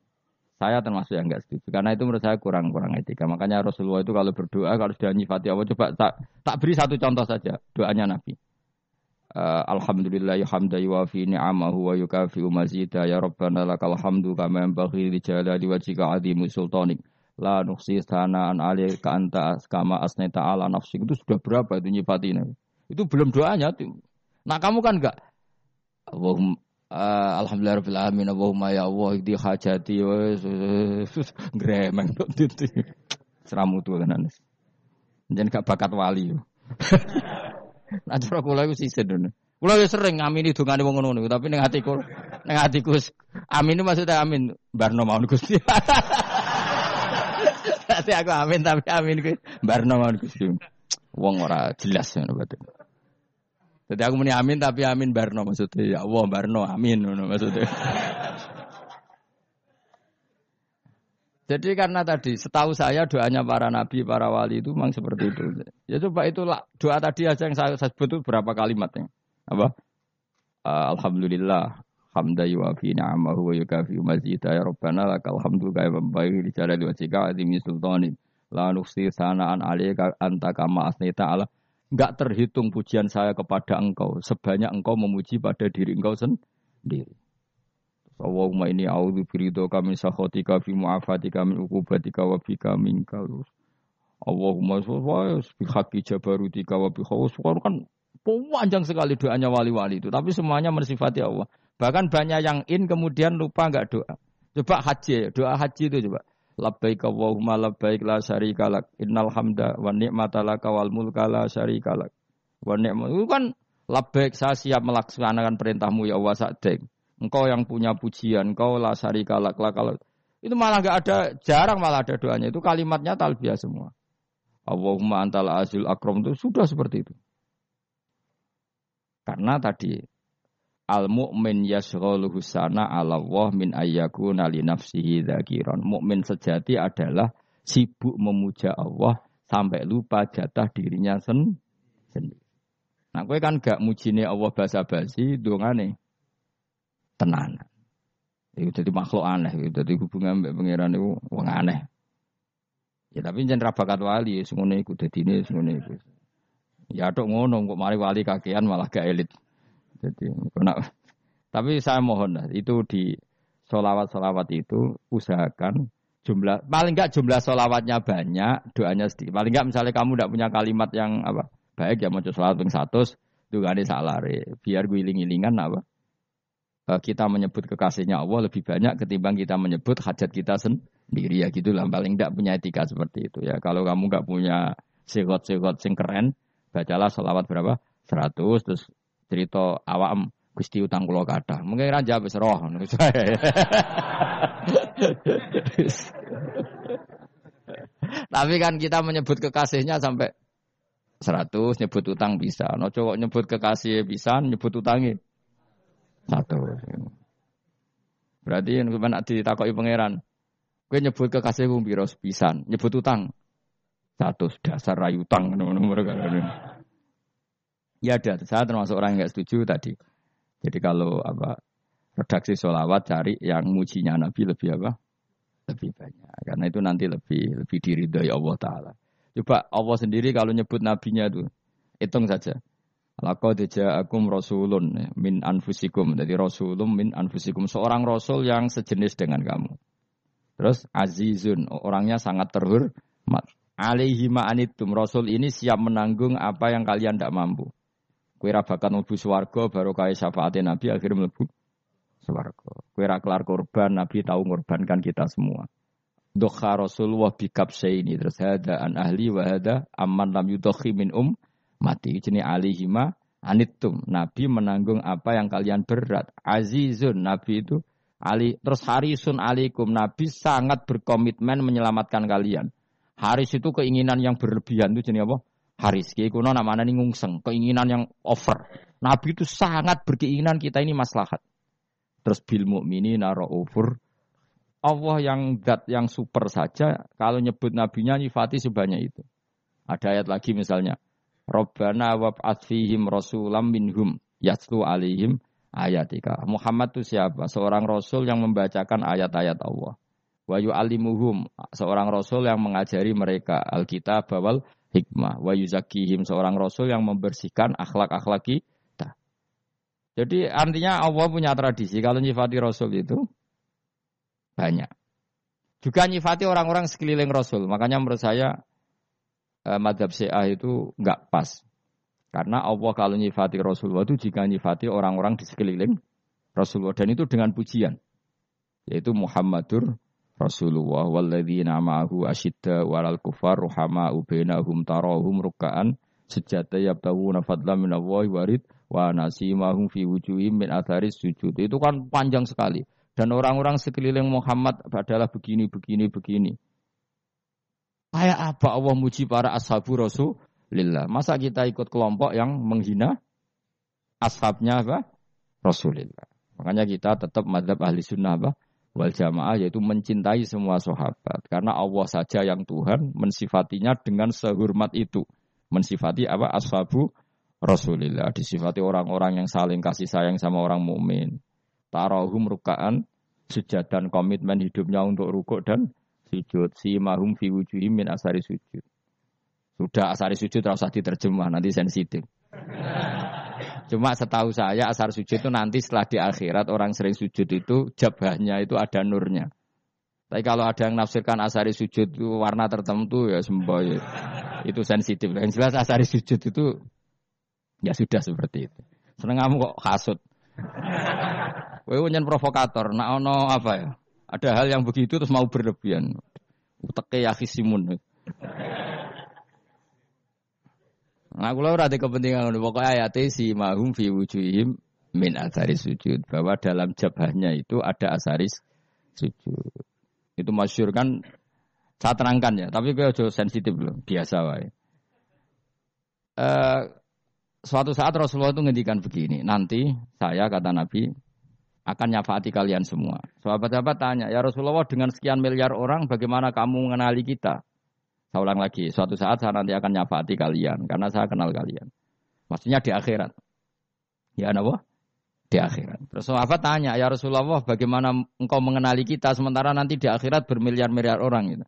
Saya termasuk yang enggak setuju karena itu menurut saya kurang kurang etika. Makanya Rasulullah itu kalau berdoa kalau sudah nyifati Allah coba tak, tak beri satu contoh saja doanya Nabi. Uh, Alhamdulillah ya hamda yuafi ni'amahu wa yukafi mazida ya Rabbana lakal hamdu kama yanbaghi li jalali wajhika sultanik. La nuksi sanaan ka anta kama asnaita ala nafsi. Itu sudah berapa itu nyifati Nabi? Itu belum doanya. Nah kamu kan enggak? Allahumma Uh, Alhamdulillah Rabbil Alamin. Allahumma ya Allah di hajati gremeng itu seramu tuh kan jangan gak bakat wali nah cara kula iku sisen dene kula ya sering ngamini dongane wong ngono tapi ning atiku ning atiku amin maksudnya amin. Barno mau Gusti Tapi aku amin tapi amin kuwi barno mau Gusti wong ora jelas ngono berarti jadi aku muni amin tapi amin barno maksudnya ya Allah barno amin maksudnya. Jadi karena tadi setahu saya doanya para nabi, para wali itu memang seperti itu. Ya coba itu doa tadi aja yang saya, sebut itu berapa kalimatnya? Apa? Uh, Alhamdulillah hamda yuafi ni'amahu wa yukafi mazida ya rabbana lakal hamdu kaya membaik di jalali wajika azimi sultanin la nuksi sanaan alika anta kama asnita ala Enggak terhitung pujian saya kepada engkau sebanyak engkau memuji pada diri engkau sendiri. Allahumma ini a'udzu biridho kami sakhatika fi mu'afatika min uqubatika wa bika minka. Allahumma sholli bi haqqi jabarutika wa bi kan panjang sekali doanya wali-wali itu, tapi semuanya mensifati Allah. Bahkan banyak yang in kemudian lupa enggak doa. Coba haji, doa haji itu coba. Labbaik Allahumma labbaik la syarika lak. Innal hamda wa ni'mata laka wal mulka la syarika lak. Wa ni'mat itu kan labbaik saya siap melaksanakan perintahmu ya Allah sa'dek. Engkau yang punya pujian, engkau la syarika lak la kalau itu malah enggak ada jarang malah ada doanya itu kalimatnya talbiyah semua. Allahumma antal azil akram itu sudah seperti itu. Karena tadi al mukmin yasghaluhu sana ala Allah min ayyakuna li nafsihi dzakiran. Mukmin sejati adalah sibuk memuja Allah sampai lupa jatah dirinya sen sendiri. Nah, kowe kan gak mujine Allah basa-basi dongane tenanan. Itu jadi makhluk aneh, itu jadi hubungan mbek pangeran itu wong aneh. Ya tapi jangan bakat wali, semuanya ikut jadi ini, semuanya ikut. Ya tok ngono, kok mari wali kakean malah gak elit. Jadi, kena, tapi saya mohon lah, itu di solawat-solawat itu usahakan jumlah paling enggak jumlah solawatnya banyak, doanya sedikit. Paling enggak misalnya kamu tidak punya kalimat yang apa baik ya mau solawat ping satu, juga ada salah biar gue iling-ilingan apa eh, kita menyebut kekasihnya Allah lebih banyak ketimbang kita menyebut hajat kita sendiri. Ya gitulah paling enggak punya etika seperti itu. Ya kalau kamu enggak punya segot-segot sing keren bacalah solawat berapa? 100 terus cerita awam Gusti utang kula kata. Mungkin raja wis roh Tapi kan kita menyebut kekasihnya sampai 100 nyebut utang bisa. No cowok nyebut kekasih bisa, nyebut utangi satu. Berarti yang nak ditakoki pangeran. Gue nyebut kekasih gue biro pisan, nyebut utang satu dasar rayu utang nomor Ya ada, saya termasuk orang yang nggak setuju tadi. Jadi kalau apa redaksi sholawat cari yang mujinya Nabi lebih apa? Lebih banyak. Karena itu nanti lebih lebih diridhoi Allah Taala. Coba Allah sendiri kalau nyebut nabinya itu hitung saja. Laqad ja'akum rasulun min anfusikum. Jadi rasulun min anfusikum. Seorang rasul yang sejenis dengan kamu. Terus azizun, orangnya sangat terhormat. Alaihi ma'anitum. Rasul ini siap menanggung apa yang kalian tidak mampu. Kue ra bakat mlebu swarga baru kaya syafaat Nabi akhirnya mlebu swarga. Kue kelar korban Nabi tahu ngorbankan kita semua. Dokha Rasulullah bikap ini terus ada an ahli wa hada amman lam yudokhi min um mati jenis alihima anitum Nabi menanggung apa yang kalian berat azizun Nabi itu Ali terus harisun alikum Nabi sangat berkomitmen menyelamatkan kalian. Haris itu keinginan yang berlebihan itu jenis apa? Haris. Kiai kuno namanya nih ngungseng, keinginan yang over. Nabi itu sangat berkeinginan kita ini maslahat. Terus bil mukminina raufur. Allah yang zat yang super saja kalau nyebut nabinya nyifati sebanyak itu. Ada ayat lagi misalnya, Rabbana wab'ats fihim rasulam minhum yatlu alihim ayatika. Muhammad itu siapa? Seorang rasul yang membacakan ayat-ayat Allah. Wa yu'allimuhum, seorang rasul yang mengajari mereka Alkitab bawal hikmah. Wa yuzakihim, seorang rasul yang membersihkan akhlak-akhlak kita. Jadi artinya Allah punya tradisi kalau nyifati rasul itu banyak. Juga nyifati orang-orang sekeliling Rasul. Makanya menurut saya eh, madhab Syiah itu nggak pas. Karena Allah kalau nyifati Rasulullah itu jika nyifati orang-orang di sekeliling Rasulullah. Dan itu dengan pujian. Yaitu Muhammadur Rasulullah walladzina ma'ahu asyidda walal kufar ruhama ubainahum tarahum ruka'an sejata yabtawuna fadla minallahi warid wa nasimahum fi wujuhim min atharis sujud. Itu kan panjang sekali. Dan orang-orang sekeliling Muhammad adalah begini, begini, begini. Kayak apa Allah muji para ashabu Rasulullah? Masa kita ikut kelompok yang menghina ashabnya apa? Rasulullah. Makanya kita tetap madhab ahli sunnah apa? Wal jamaah yaitu mencintai semua sahabat. Karena Allah saja yang Tuhan mensifatinya dengan sehormat itu. Mensifati apa? Ashabu Rasulullah. Disifati orang-orang yang saling kasih sayang sama orang mukmin. Tarahum rukaan sujud dan komitmen hidupnya untuk rukuk dan sujud. Si mahum fi wujuhim min asari sujud. Sudah asari sujud terus diterjemah nanti sensitif. Cuma setahu saya asar sujud itu nanti setelah di akhirat orang sering sujud itu jabahnya itu ada nurnya. Tapi kalau ada yang nafsirkan asari sujud itu warna tertentu ya semboy. Itu sensitif. Yang jelas asari sujud itu ya sudah seperti itu. Seneng kamu kok hasut. Kowe nyen provokator, nak ono apa ya? Ada hal yang begitu terus mau berlebihan. Uteke ya kisimun. Nah, kula kepentingan pokoknya ayat si mahum fi wujuhim min asari sujud bahwa dalam jabahnya itu ada asaris sujud. Itu masyur kan saya terangkan ya, tapi gue jauh sensitif loh, biasa wae. Uh, suatu saat Rasulullah itu ngendikan begini, nanti saya kata Nabi akan nyafaati kalian semua. Sahabat-sahabat tanya, ya Rasulullah dengan sekian miliar orang bagaimana kamu mengenali kita? Saya ulang lagi, suatu saat saya nanti akan nyafaati kalian karena saya kenal kalian. Maksudnya di akhirat. Ya apa? Di akhirat. Terus sahabat tanya, ya Rasulullah bagaimana engkau mengenali kita sementara nanti di akhirat bermiliar-miliar orang gitu.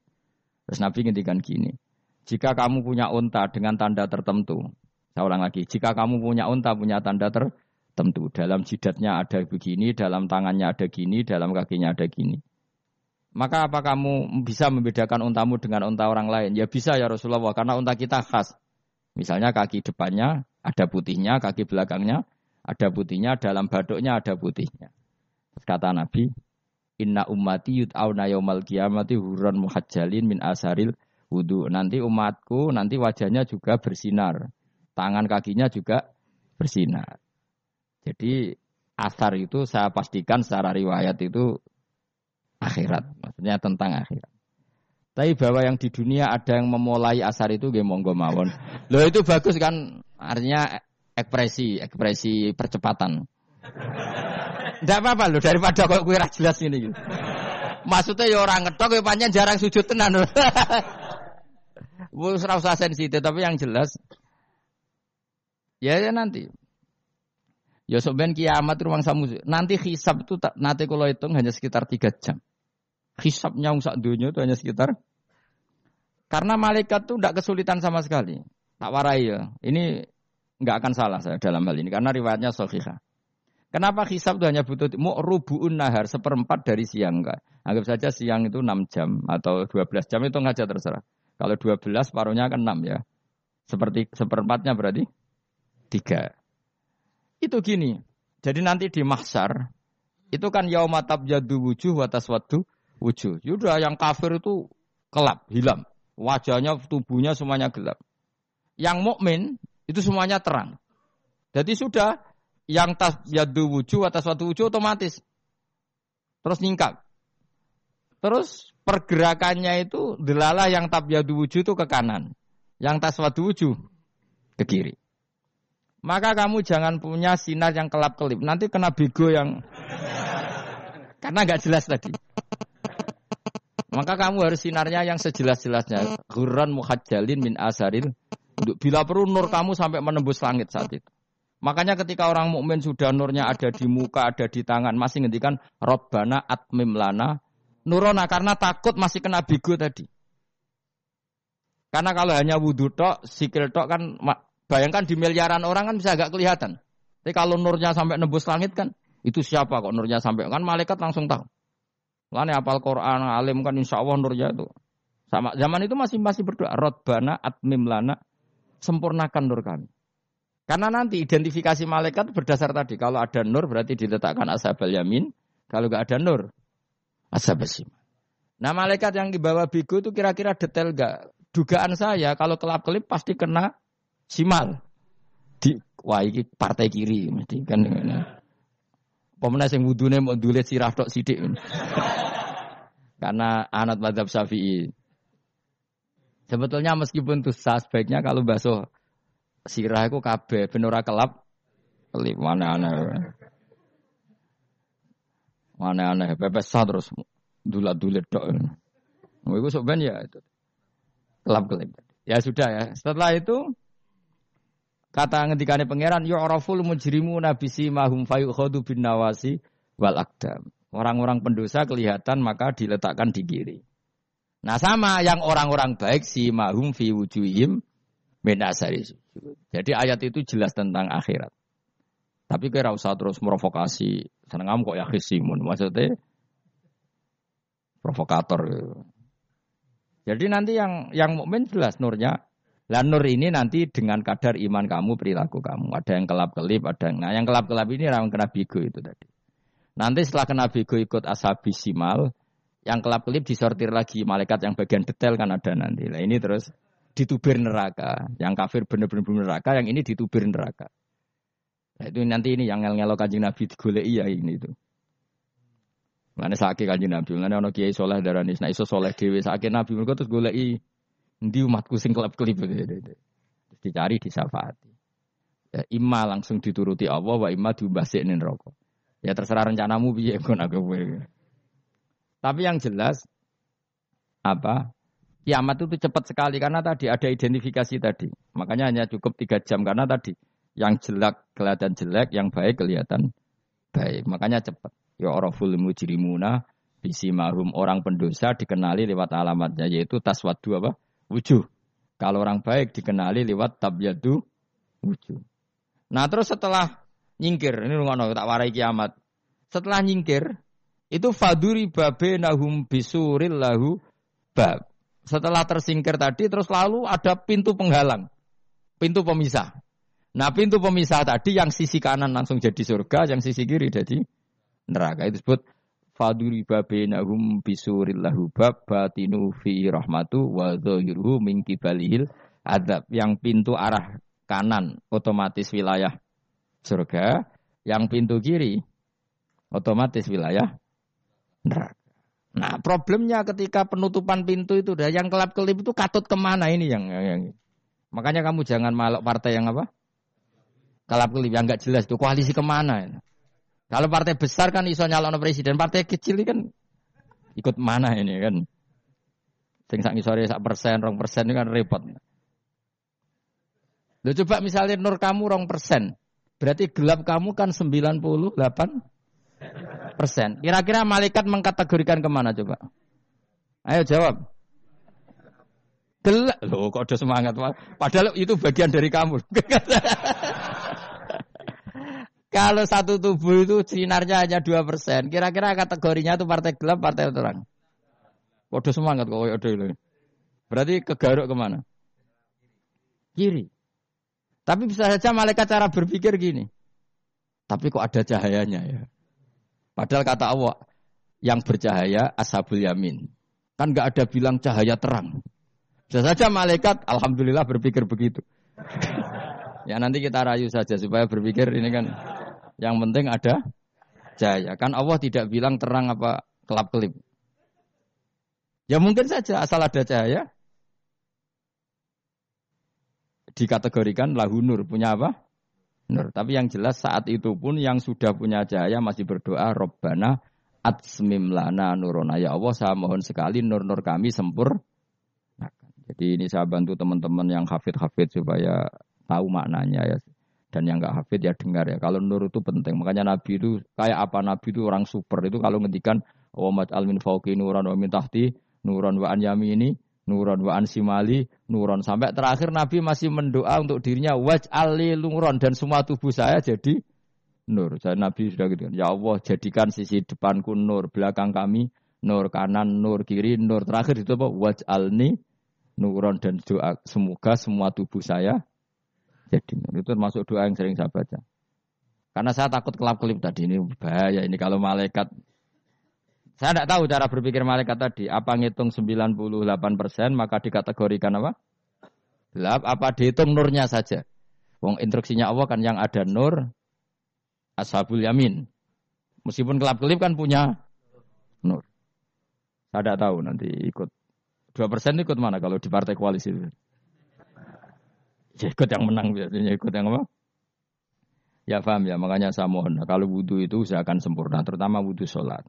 Terus Nabi ngendikan gini, jika kamu punya unta dengan tanda tertentu, saya ulang lagi, jika kamu punya unta punya tanda tertentu, tentu. Dalam jidatnya ada begini, dalam tangannya ada gini, dalam kakinya ada gini. Maka apa kamu bisa membedakan untamu dengan unta orang lain? Ya bisa ya Rasulullah, karena unta kita khas. Misalnya kaki depannya ada putihnya, kaki belakangnya ada putihnya, dalam baduknya ada putihnya. kata Nabi, Inna ummati yud'auna yaumal kiamati huran muhajjalin min asaril wudhu. Nanti umatku, nanti wajahnya juga bersinar. Tangan kakinya juga bersinar. Jadi asar itu saya pastikan secara riwayat itu akhirat, maksudnya tentang akhirat. Tapi bahwa yang di dunia ada yang memulai asar itu gue monggo mawon. Loh itu bagus kan, artinya ekspresi, ekspresi percepatan. Tidak apa-apa loh daripada kok kue jelas ini. Gitu. Maksudnya ya orang ngetok, ya panjang jarang sujud tenan. Bu serasa sensitif, tapi yang jelas ya, ya nanti Ya sebenarnya kiamat ruang samu. Nanti hisab itu nanti kalau hitung hanya sekitar tiga jam. Hisabnya sak dunia itu hanya sekitar karena malaikat itu tidak kesulitan sama sekali. Tak warai ya. Ini nggak akan salah saya dalam hal ini karena riwayatnya sahihah. Kenapa hisab itu hanya butuh mau rubuun nahar seperempat dari siang enggak? Anggap saja siang itu 6 jam atau 12 jam itu aja terserah. Kalau 12 paruhnya kan 6 ya. Seperti seperempatnya berarti 3. Itu gini. Jadi nanti di mahsyar itu kan yaumatab jadu wujuh watas wadu wujuh. Yaudah yang kafir itu kelap, hilang. Wajahnya, tubuhnya semuanya gelap. Yang mukmin itu semuanya terang. Jadi sudah yang tas yadu wujuh atas wadu wujuh otomatis terus nyingkap. Terus pergerakannya itu delalah yang tab yadu wujuh itu ke kanan. Yang tas wadu wujuh ke kiri. Maka kamu jangan punya sinar yang kelap-kelip. Nanti kena bego yang Karena nggak jelas tadi. Maka kamu harus sinarnya yang sejelas-jelasnya. Ghurran muhajjalin min asaril. Bila perlu nur kamu sampai menembus langit saat itu. Makanya ketika orang mukmin sudah nurnya ada di muka, ada di tangan, masih ngendikan Robbana atmim lana nurona karena takut masih kena bigo tadi. Karena kalau hanya wudhu tok, sikil tok kan bayangkan di miliaran orang kan bisa agak kelihatan. Tapi kalau nurnya sampai nembus langit kan itu siapa kok nurnya sampai kan malaikat langsung tahu. Lani apal Quran, alim kan insya Allah nurnya itu. Sama zaman itu masih masih berdoa. Rodbana atmim lana sempurnakan nur kami. Karena nanti identifikasi malaikat berdasar tadi. Kalau ada nur berarti diletakkan ashabal yamin. Kalau nggak ada nur, ashabal siman. Nah malaikat yang dibawa bigo itu kira-kira detail gak? Dugaan saya kalau kelap-kelip pasti kena simal. Di, wah ini partai kiri mesti kan. Pemenang yang wudune mau dulit sirah tok sidik. Karena anak madhab syafi'i. Sebetulnya meskipun itu sah, sebaiknya kalau basuh sirah itu kabeh ben ora kelap kelip mana aneh. Mana aneh pepes terus dulat-dulit tok. Mau iku sok ya itu. Kelap kelip. Ya sudah ya. Setelah itu Kata ngendikane pangeran yu'raful mujrimu nabisi mahum fayukhadu bin nawasi wal akdam. Orang-orang pendosa kelihatan maka diletakkan di kiri. Nah sama yang orang-orang baik si mahum fi wujuhim min asari Jadi ayat itu jelas tentang akhirat. Tapi kira usah terus merovokasi. Seneng kamu kok ya khisimun. Maksudnya provokator. Jadi nanti yang yang mukmin jelas nurnya lah nur ini nanti dengan kadar iman kamu, perilaku kamu. Ada yang kelap-kelip, ada yang... Nah yang kelap-kelip ini orang kena bigo itu tadi. Nanti setelah kena bigo ikut ashabi simal, yang kelap-kelip disortir lagi. Malaikat yang bagian detail kan ada nanti. Nah ini terus ditubir neraka. Yang kafir benar-benar neraka, yang ini ditubir neraka. Nah itu nanti ini yang ngel-ngelok kanjeng Nabi digoleki ya ini itu. Mana sakit kanjeng Nabi, mana ono kiai soleh darani, nah iso soleh dewi sakit Nabi mereka terus goleki di umatku sing kelap-kelip Terus dicari disafati. Ya, imma langsung dituruti Allah wa imma diumbasik rokok. Ya terserah rencanamu piye kon aku Tapi yang jelas apa? Kiamat itu cepat sekali karena tadi ada identifikasi tadi. Makanya hanya cukup tiga jam karena tadi yang jelek kelihatan jelek, yang baik kelihatan baik. Makanya cepat. Ya oraful mujrimuna bisi mahum orang pendosa dikenali lewat alamatnya yaitu taswadu apa? wujuh. Kalau orang baik dikenali lewat tabyadu wujuh. Nah terus setelah nyingkir, ini ngono tak warai kiamat. Setelah nyingkir, itu faduri babe nahum bisuril lahu bab. Setelah tersingkir tadi, terus lalu ada pintu penghalang, pintu pemisah. Nah pintu pemisah tadi yang sisi kanan langsung jadi surga, yang sisi kiri jadi neraka. Itu disebut faduriba bainahum bisurillahu bab batinu fi rahmatu wa dhahiruhu min kibalihil adab yang pintu arah kanan otomatis wilayah surga yang pintu kiri otomatis wilayah neraka nah problemnya ketika penutupan pintu itu dah yang kelap-kelip itu katut ke mana ini yang, yang makanya kamu jangan malok partai yang apa kelap-kelip yang nggak jelas itu koalisi ke mana ini. Kalau partai besar kan iso nyalon presiden, partai kecil ini kan ikut mana ini kan? Sing sak ngisore sak persen, rong persen ini kan repot. Lo coba misalnya nur kamu rong persen, berarti gelap kamu kan 98 persen. Kira-kira malaikat mengkategorikan ke mana coba? Ayo jawab. Gelap, lo kok ada semangat, padahal itu bagian dari kamu. Kalau satu tubuh itu sinarnya hanya dua persen, kira-kira kategorinya itu partai gelap, partai terang. Kode semangat kok ada. Berarti kegaruk ke mana? Kiri. Tapi bisa saja malaikat cara berpikir gini. Tapi kok ada cahayanya ya? Padahal kata Allah, yang bercahaya ashabul yamin. Kan nggak ada bilang cahaya terang. Bisa saja malaikat, alhamdulillah berpikir begitu. ya nanti kita rayu saja supaya berpikir ini kan yang penting ada cahaya. Kan Allah tidak bilang terang apa kelap-kelip. Ya mungkin saja asal ada cahaya dikategorikan lahu nur punya apa? Nur. Tapi yang jelas saat itu pun yang sudah punya cahaya masih berdoa Robbana Atsmim lana nurona. Ya Allah, saya mohon sekali nur-nur kami sempur. Jadi ini saya bantu teman-teman yang hafid-hafid supaya tahu maknanya ya. Dan yang nggak hafid ya dengar ya. Kalau nur itu penting. Makanya Nabi itu kayak apa Nabi itu orang super itu kalau ngendikan wa al min fauqi nuran wa min tahti nuran wa an yamini nuron wa an simali nuron sampai terakhir Nabi masih mendoa untuk dirinya waj ali nuron dan semua tubuh saya jadi nur. Jadi Nabi sudah gitu. Ya Allah jadikan sisi depanku nur, belakang kami nur, kanan nur, kiri nur. Terakhir itu apa? Waj alni nuron dan doa semoga semua tubuh saya jadi nur. Itu termasuk doa yang sering saya baca. Karena saya takut kelap-kelip tadi ini bahaya ini kalau malaikat saya tidak tahu cara berpikir malaikat tadi. Apa ngitung 98 persen maka dikategorikan apa? Gelap. Apa dihitung nurnya saja? Wong instruksinya Allah kan yang ada nur, ashabul yamin. Meskipun kelap-kelip kan punya nur. Saya tidak tahu nanti ikut. Dua persen ikut mana kalau di partai koalisi itu? Ya ikut yang menang biasanya ikut yang apa? Ya paham ya, makanya saya mohon. Kalau wudhu itu usahakan sempurna, terutama wudhu sholat.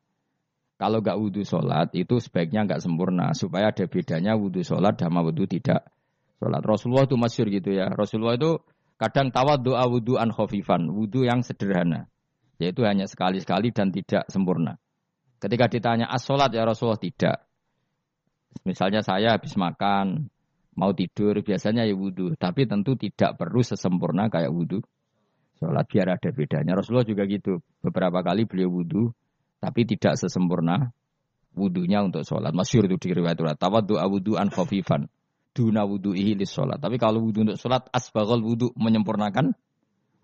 Kalau nggak wudhu sholat itu sebaiknya nggak sempurna supaya ada bedanya wudhu sholat sama wudhu tidak sholat. Rasulullah itu masyur gitu ya. Rasulullah itu kadang tawad doa wudhu an khofifan, wudhu yang sederhana, yaitu hanya sekali-sekali dan tidak sempurna. Ketika ditanya as sholat ya Rasulullah tidak. Misalnya saya habis makan, mau tidur biasanya ya wudhu, tapi tentu tidak perlu sesempurna kayak wudhu sholat biar ada bedanya. Rasulullah juga gitu. Beberapa kali beliau wudhu tapi tidak sesempurna wudhunya untuk sholat. Masyur itu di riwayat Tawaddu awudu an khafifan. Duna wudu'ihi lis sholat. Tapi kalau wudhu untuk sholat, asbagol wudhu menyempurnakan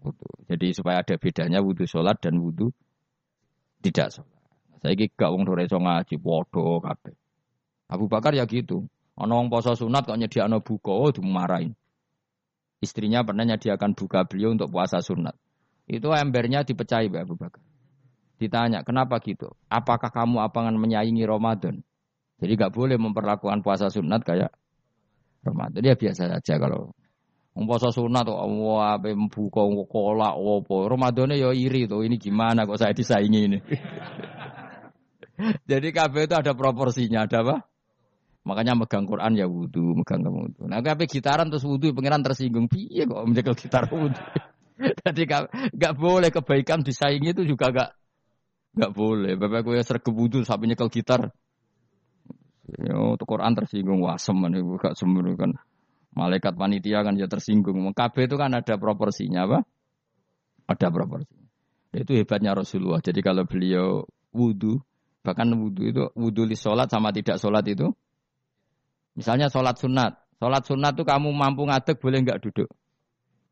wudhu. Jadi supaya ada bedanya wudhu sholat dan wudhu tidak sholat. Saya ini gak wong sore ngaji, bodoh kabeh. Abu Bakar ya gitu. Ono wong poso sunat kok nyediakno buka, oh dimarahin. Istrinya pernah nyediakan buka beliau untuk puasa sunat. Itu embernya dipecahi Abu Bakar. Ditanya, kenapa gitu? Apakah kamu akan menyaingi Ramadan? Jadi nggak boleh memperlakukan puasa sunat kayak Ramadan. Ya biasa saja kalau puasa sunat tuh wah buka kolak opo. Ramadannya ya iri tuh. Ini gimana kok saya disaingi ini? Jadi kabeh itu ada proporsinya, ada apa? Makanya megang Quran ya wudhu, megang kamu wudhu. Nah kabeh gitaran terus wudhu, pengiran tersinggung. Piye kok menjegal gitar wudhu? Jadi nggak boleh kebaikan disaingi itu juga nggak Enggak boleh. Bapak gue sergap wudhu sampai nyekel gitar. Yo, tuh Quran tersinggung wah semen itu gak semen kan. Malaikat panitia kan ya tersinggung. KB itu kan ada proporsinya apa? Ada proporsinya. Itu hebatnya Rasulullah. Jadi kalau beliau wudhu, bahkan wudhu itu wudhu li sholat sama tidak sholat itu. Misalnya sholat sunat. Sholat sunat tuh kamu mampu ngadeg boleh nggak duduk?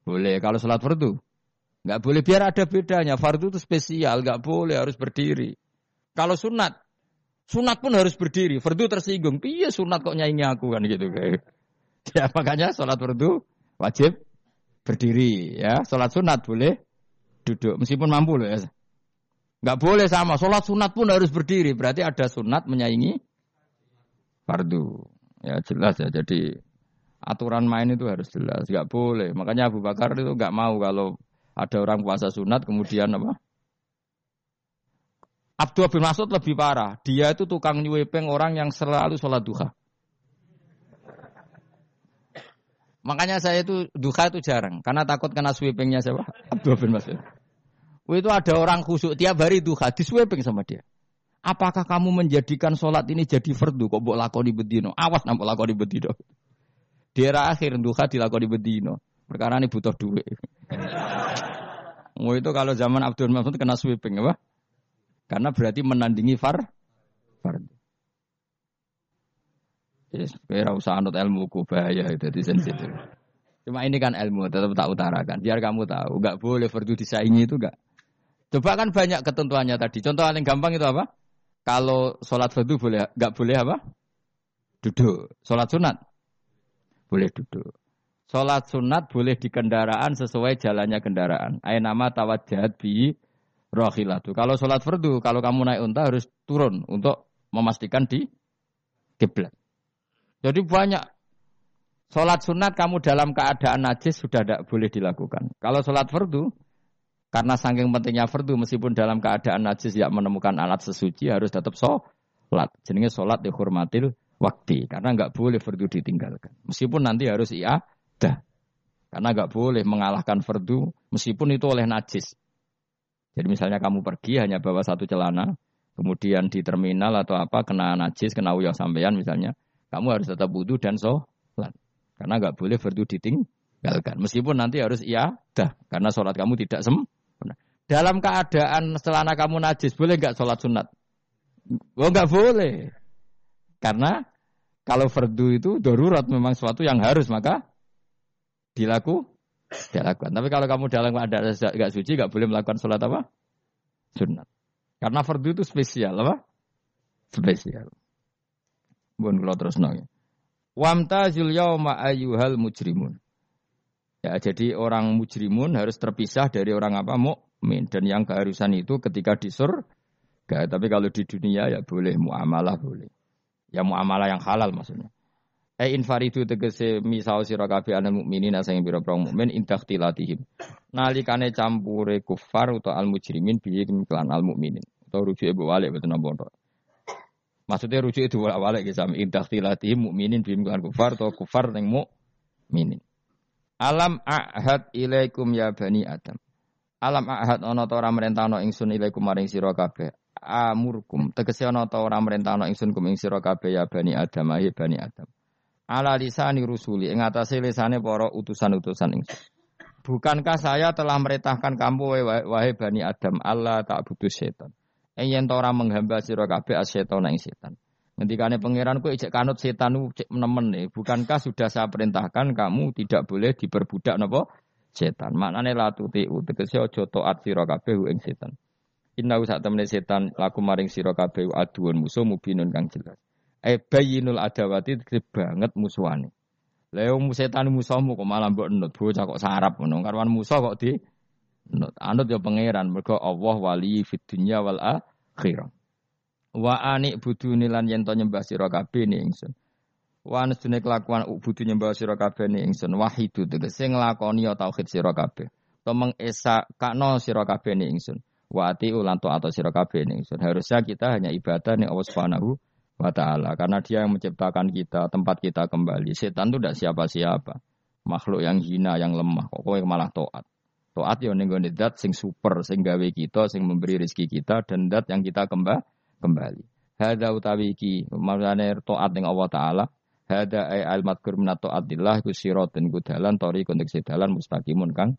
Boleh. Kalau sholat fardu Nggak boleh biar ada bedanya. Fardu itu spesial, nggak boleh harus berdiri. Kalau sunat, sunat pun harus berdiri. Fardu tersinggung, piye sunat kok nyanyi aku kan gitu. Ya makanya sholat fardu wajib berdiri ya. Sholat sunat boleh duduk meskipun mampu loh ya. Nggak boleh sama. Sholat sunat pun harus berdiri. Berarti ada sunat menyaingi fardu. Ya jelas ya. Jadi aturan main itu harus jelas. Nggak boleh. Makanya Abu Bakar itu nggak mau kalau ada orang puasa sunat kemudian apa? Abdul bin Mas'ud lebih parah. Dia itu tukang nyuwepeng orang yang selalu sholat duha. Makanya saya itu duha itu jarang. Karena takut kena sweepingnya siapa? Abdul bin Mas'ud. Itu ada orang khusuk tiap hari duha di sweeping sama dia. Apakah kamu menjadikan sholat ini jadi fardu? Kok buat lakoni bedino? Awas nampak lakoni bedino. Di era akhir duha dilakoni bedino. Perkara ini butuh duit. Oh itu kalau zaman Abdul Mas'ud kena sweeping apa? Karena berarti menandingi far far. Yes, kira usah anut ilmu ku bahaya itu di sensitif. Cuma ini kan ilmu tetap tak utarakan. Biar kamu tahu, nggak boleh fardu disaingi itu nggak. Coba kan banyak ketentuannya tadi. Contoh paling gampang itu apa? Kalau sholat fardu boleh, nggak boleh apa? Duduk. Sholat sunat boleh duduk. Sholat sunat boleh di kendaraan sesuai jalannya kendaraan. Ayat nama tawajjahat bi rohilatu. Kalau sholat fardu, kalau kamu naik unta harus turun untuk memastikan di kiblat. Jadi banyak sholat sunat kamu dalam keadaan najis sudah tidak boleh dilakukan. Kalau sholat fardu, Karena saking pentingnya fardu meskipun dalam keadaan najis tidak menemukan alat sesuci harus tetap sholat. Jenenge sholat dihormatil waktu karena nggak boleh fardu ditinggalkan. Meskipun nanti harus iya dah. Karena nggak boleh mengalahkan fardu meskipun itu oleh najis. Jadi misalnya kamu pergi hanya bawa satu celana, kemudian di terminal atau apa kena najis, kena uyah sampean misalnya, kamu harus tetap wudhu dan sholat. Karena nggak boleh fardu ditinggalkan. Meskipun nanti harus iya dah karena sholat kamu tidak sem dalam keadaan celana kamu najis, boleh nggak sholat sunat? Oh nggak boleh. Karena kalau fardu itu darurat memang suatu yang harus maka dilaku dilakukan. Tapi kalau kamu dalam keadaan nggak suci nggak boleh melakukan sholat apa? Sunat. Karena fardu itu spesial apa? Spesial. Bukan kalau terus nanya. Wamtazul yauma ayyuhal mujrimun. Ya, jadi orang mujrimun harus terpisah dari orang apa? Mu mukmin dan yang keharusan itu ketika di surga. Tapi kalau di dunia ya boleh muamalah boleh. Ya muamalah yang halal maksudnya. Eh infaridu tegese misal sira kabeh ana mukminin asing prong mukmin intakhtilatihim. Nalikane campure kufar utawa al mujrimin bihi kelan al mukminin. Utawa rujuke mbok walik boten napa Maksudnya rujuk itu walik ya sami intakhtilatihim mukminin bihi kelan kufar atau kufar ning mukminin. Alam ahad ilaikum ya bani Adam. Alam ahad ana ta ora merentano ingsun ilaikum maring sira kabeh. Amurkum tegese ana ta ora merentano ingsun kum ing sira kabeh ya bani Adam ya bani Adam. Ala lisani rusuli ing atase lisane para utusan-utusan ingsun. Bukankah saya telah merintahkan kamu wahai bani Adam Allah tak butuh setan. Ta ora menghamba sira kabeh asetan ing setan. Ngendikane pangeran ku ijek kanut setan ku cek nemen nih. Bukankah sudah saya perintahkan kamu tidak boleh diperbudak napa? setan. Maknane la tutiu tegese aja taat sira kabeh ing setan. Inna sak temene setan laku maring sira kabeh aduun musuh mubinun kang jelas. E bayinul adawati banget musuhane. Lah wong setan musuhmu kok malah mbok nut bocah kok sarap ngono. Karwan musuh kok di nut. Anut ya pangeran mergo Allah wali fid dunya wal akhirah. Wa anik buduni lan yen to nyembah sira kabeh ning ingsun. Wa anastune kelakuan budu nyembah sira kabeh ni ingsun wahidu tegese nglakoni ya tauhid sira kabeh. To mengesa kakno sira kabeh ni ingsun. Wa ati ulan to atau sira kabeh ni ingsun. Harusnya kita hanya ibadah ning Allah Subhanahu wa taala karena dia yang menciptakan kita, tempat kita kembali. Setan itu tidak siapa-siapa. Makhluk yang hina, yang lemah. Kok kowe malah taat. Taat ya ning dat sing super, sing gawe kita, sing memberi rezeki kita dan dat yang kita kembali kembali. Hada utawi iki, maknane taat ning Allah taala Hada ay al madkur minato adillah ku sirotin ku tori kontek dalan mustaqimun kang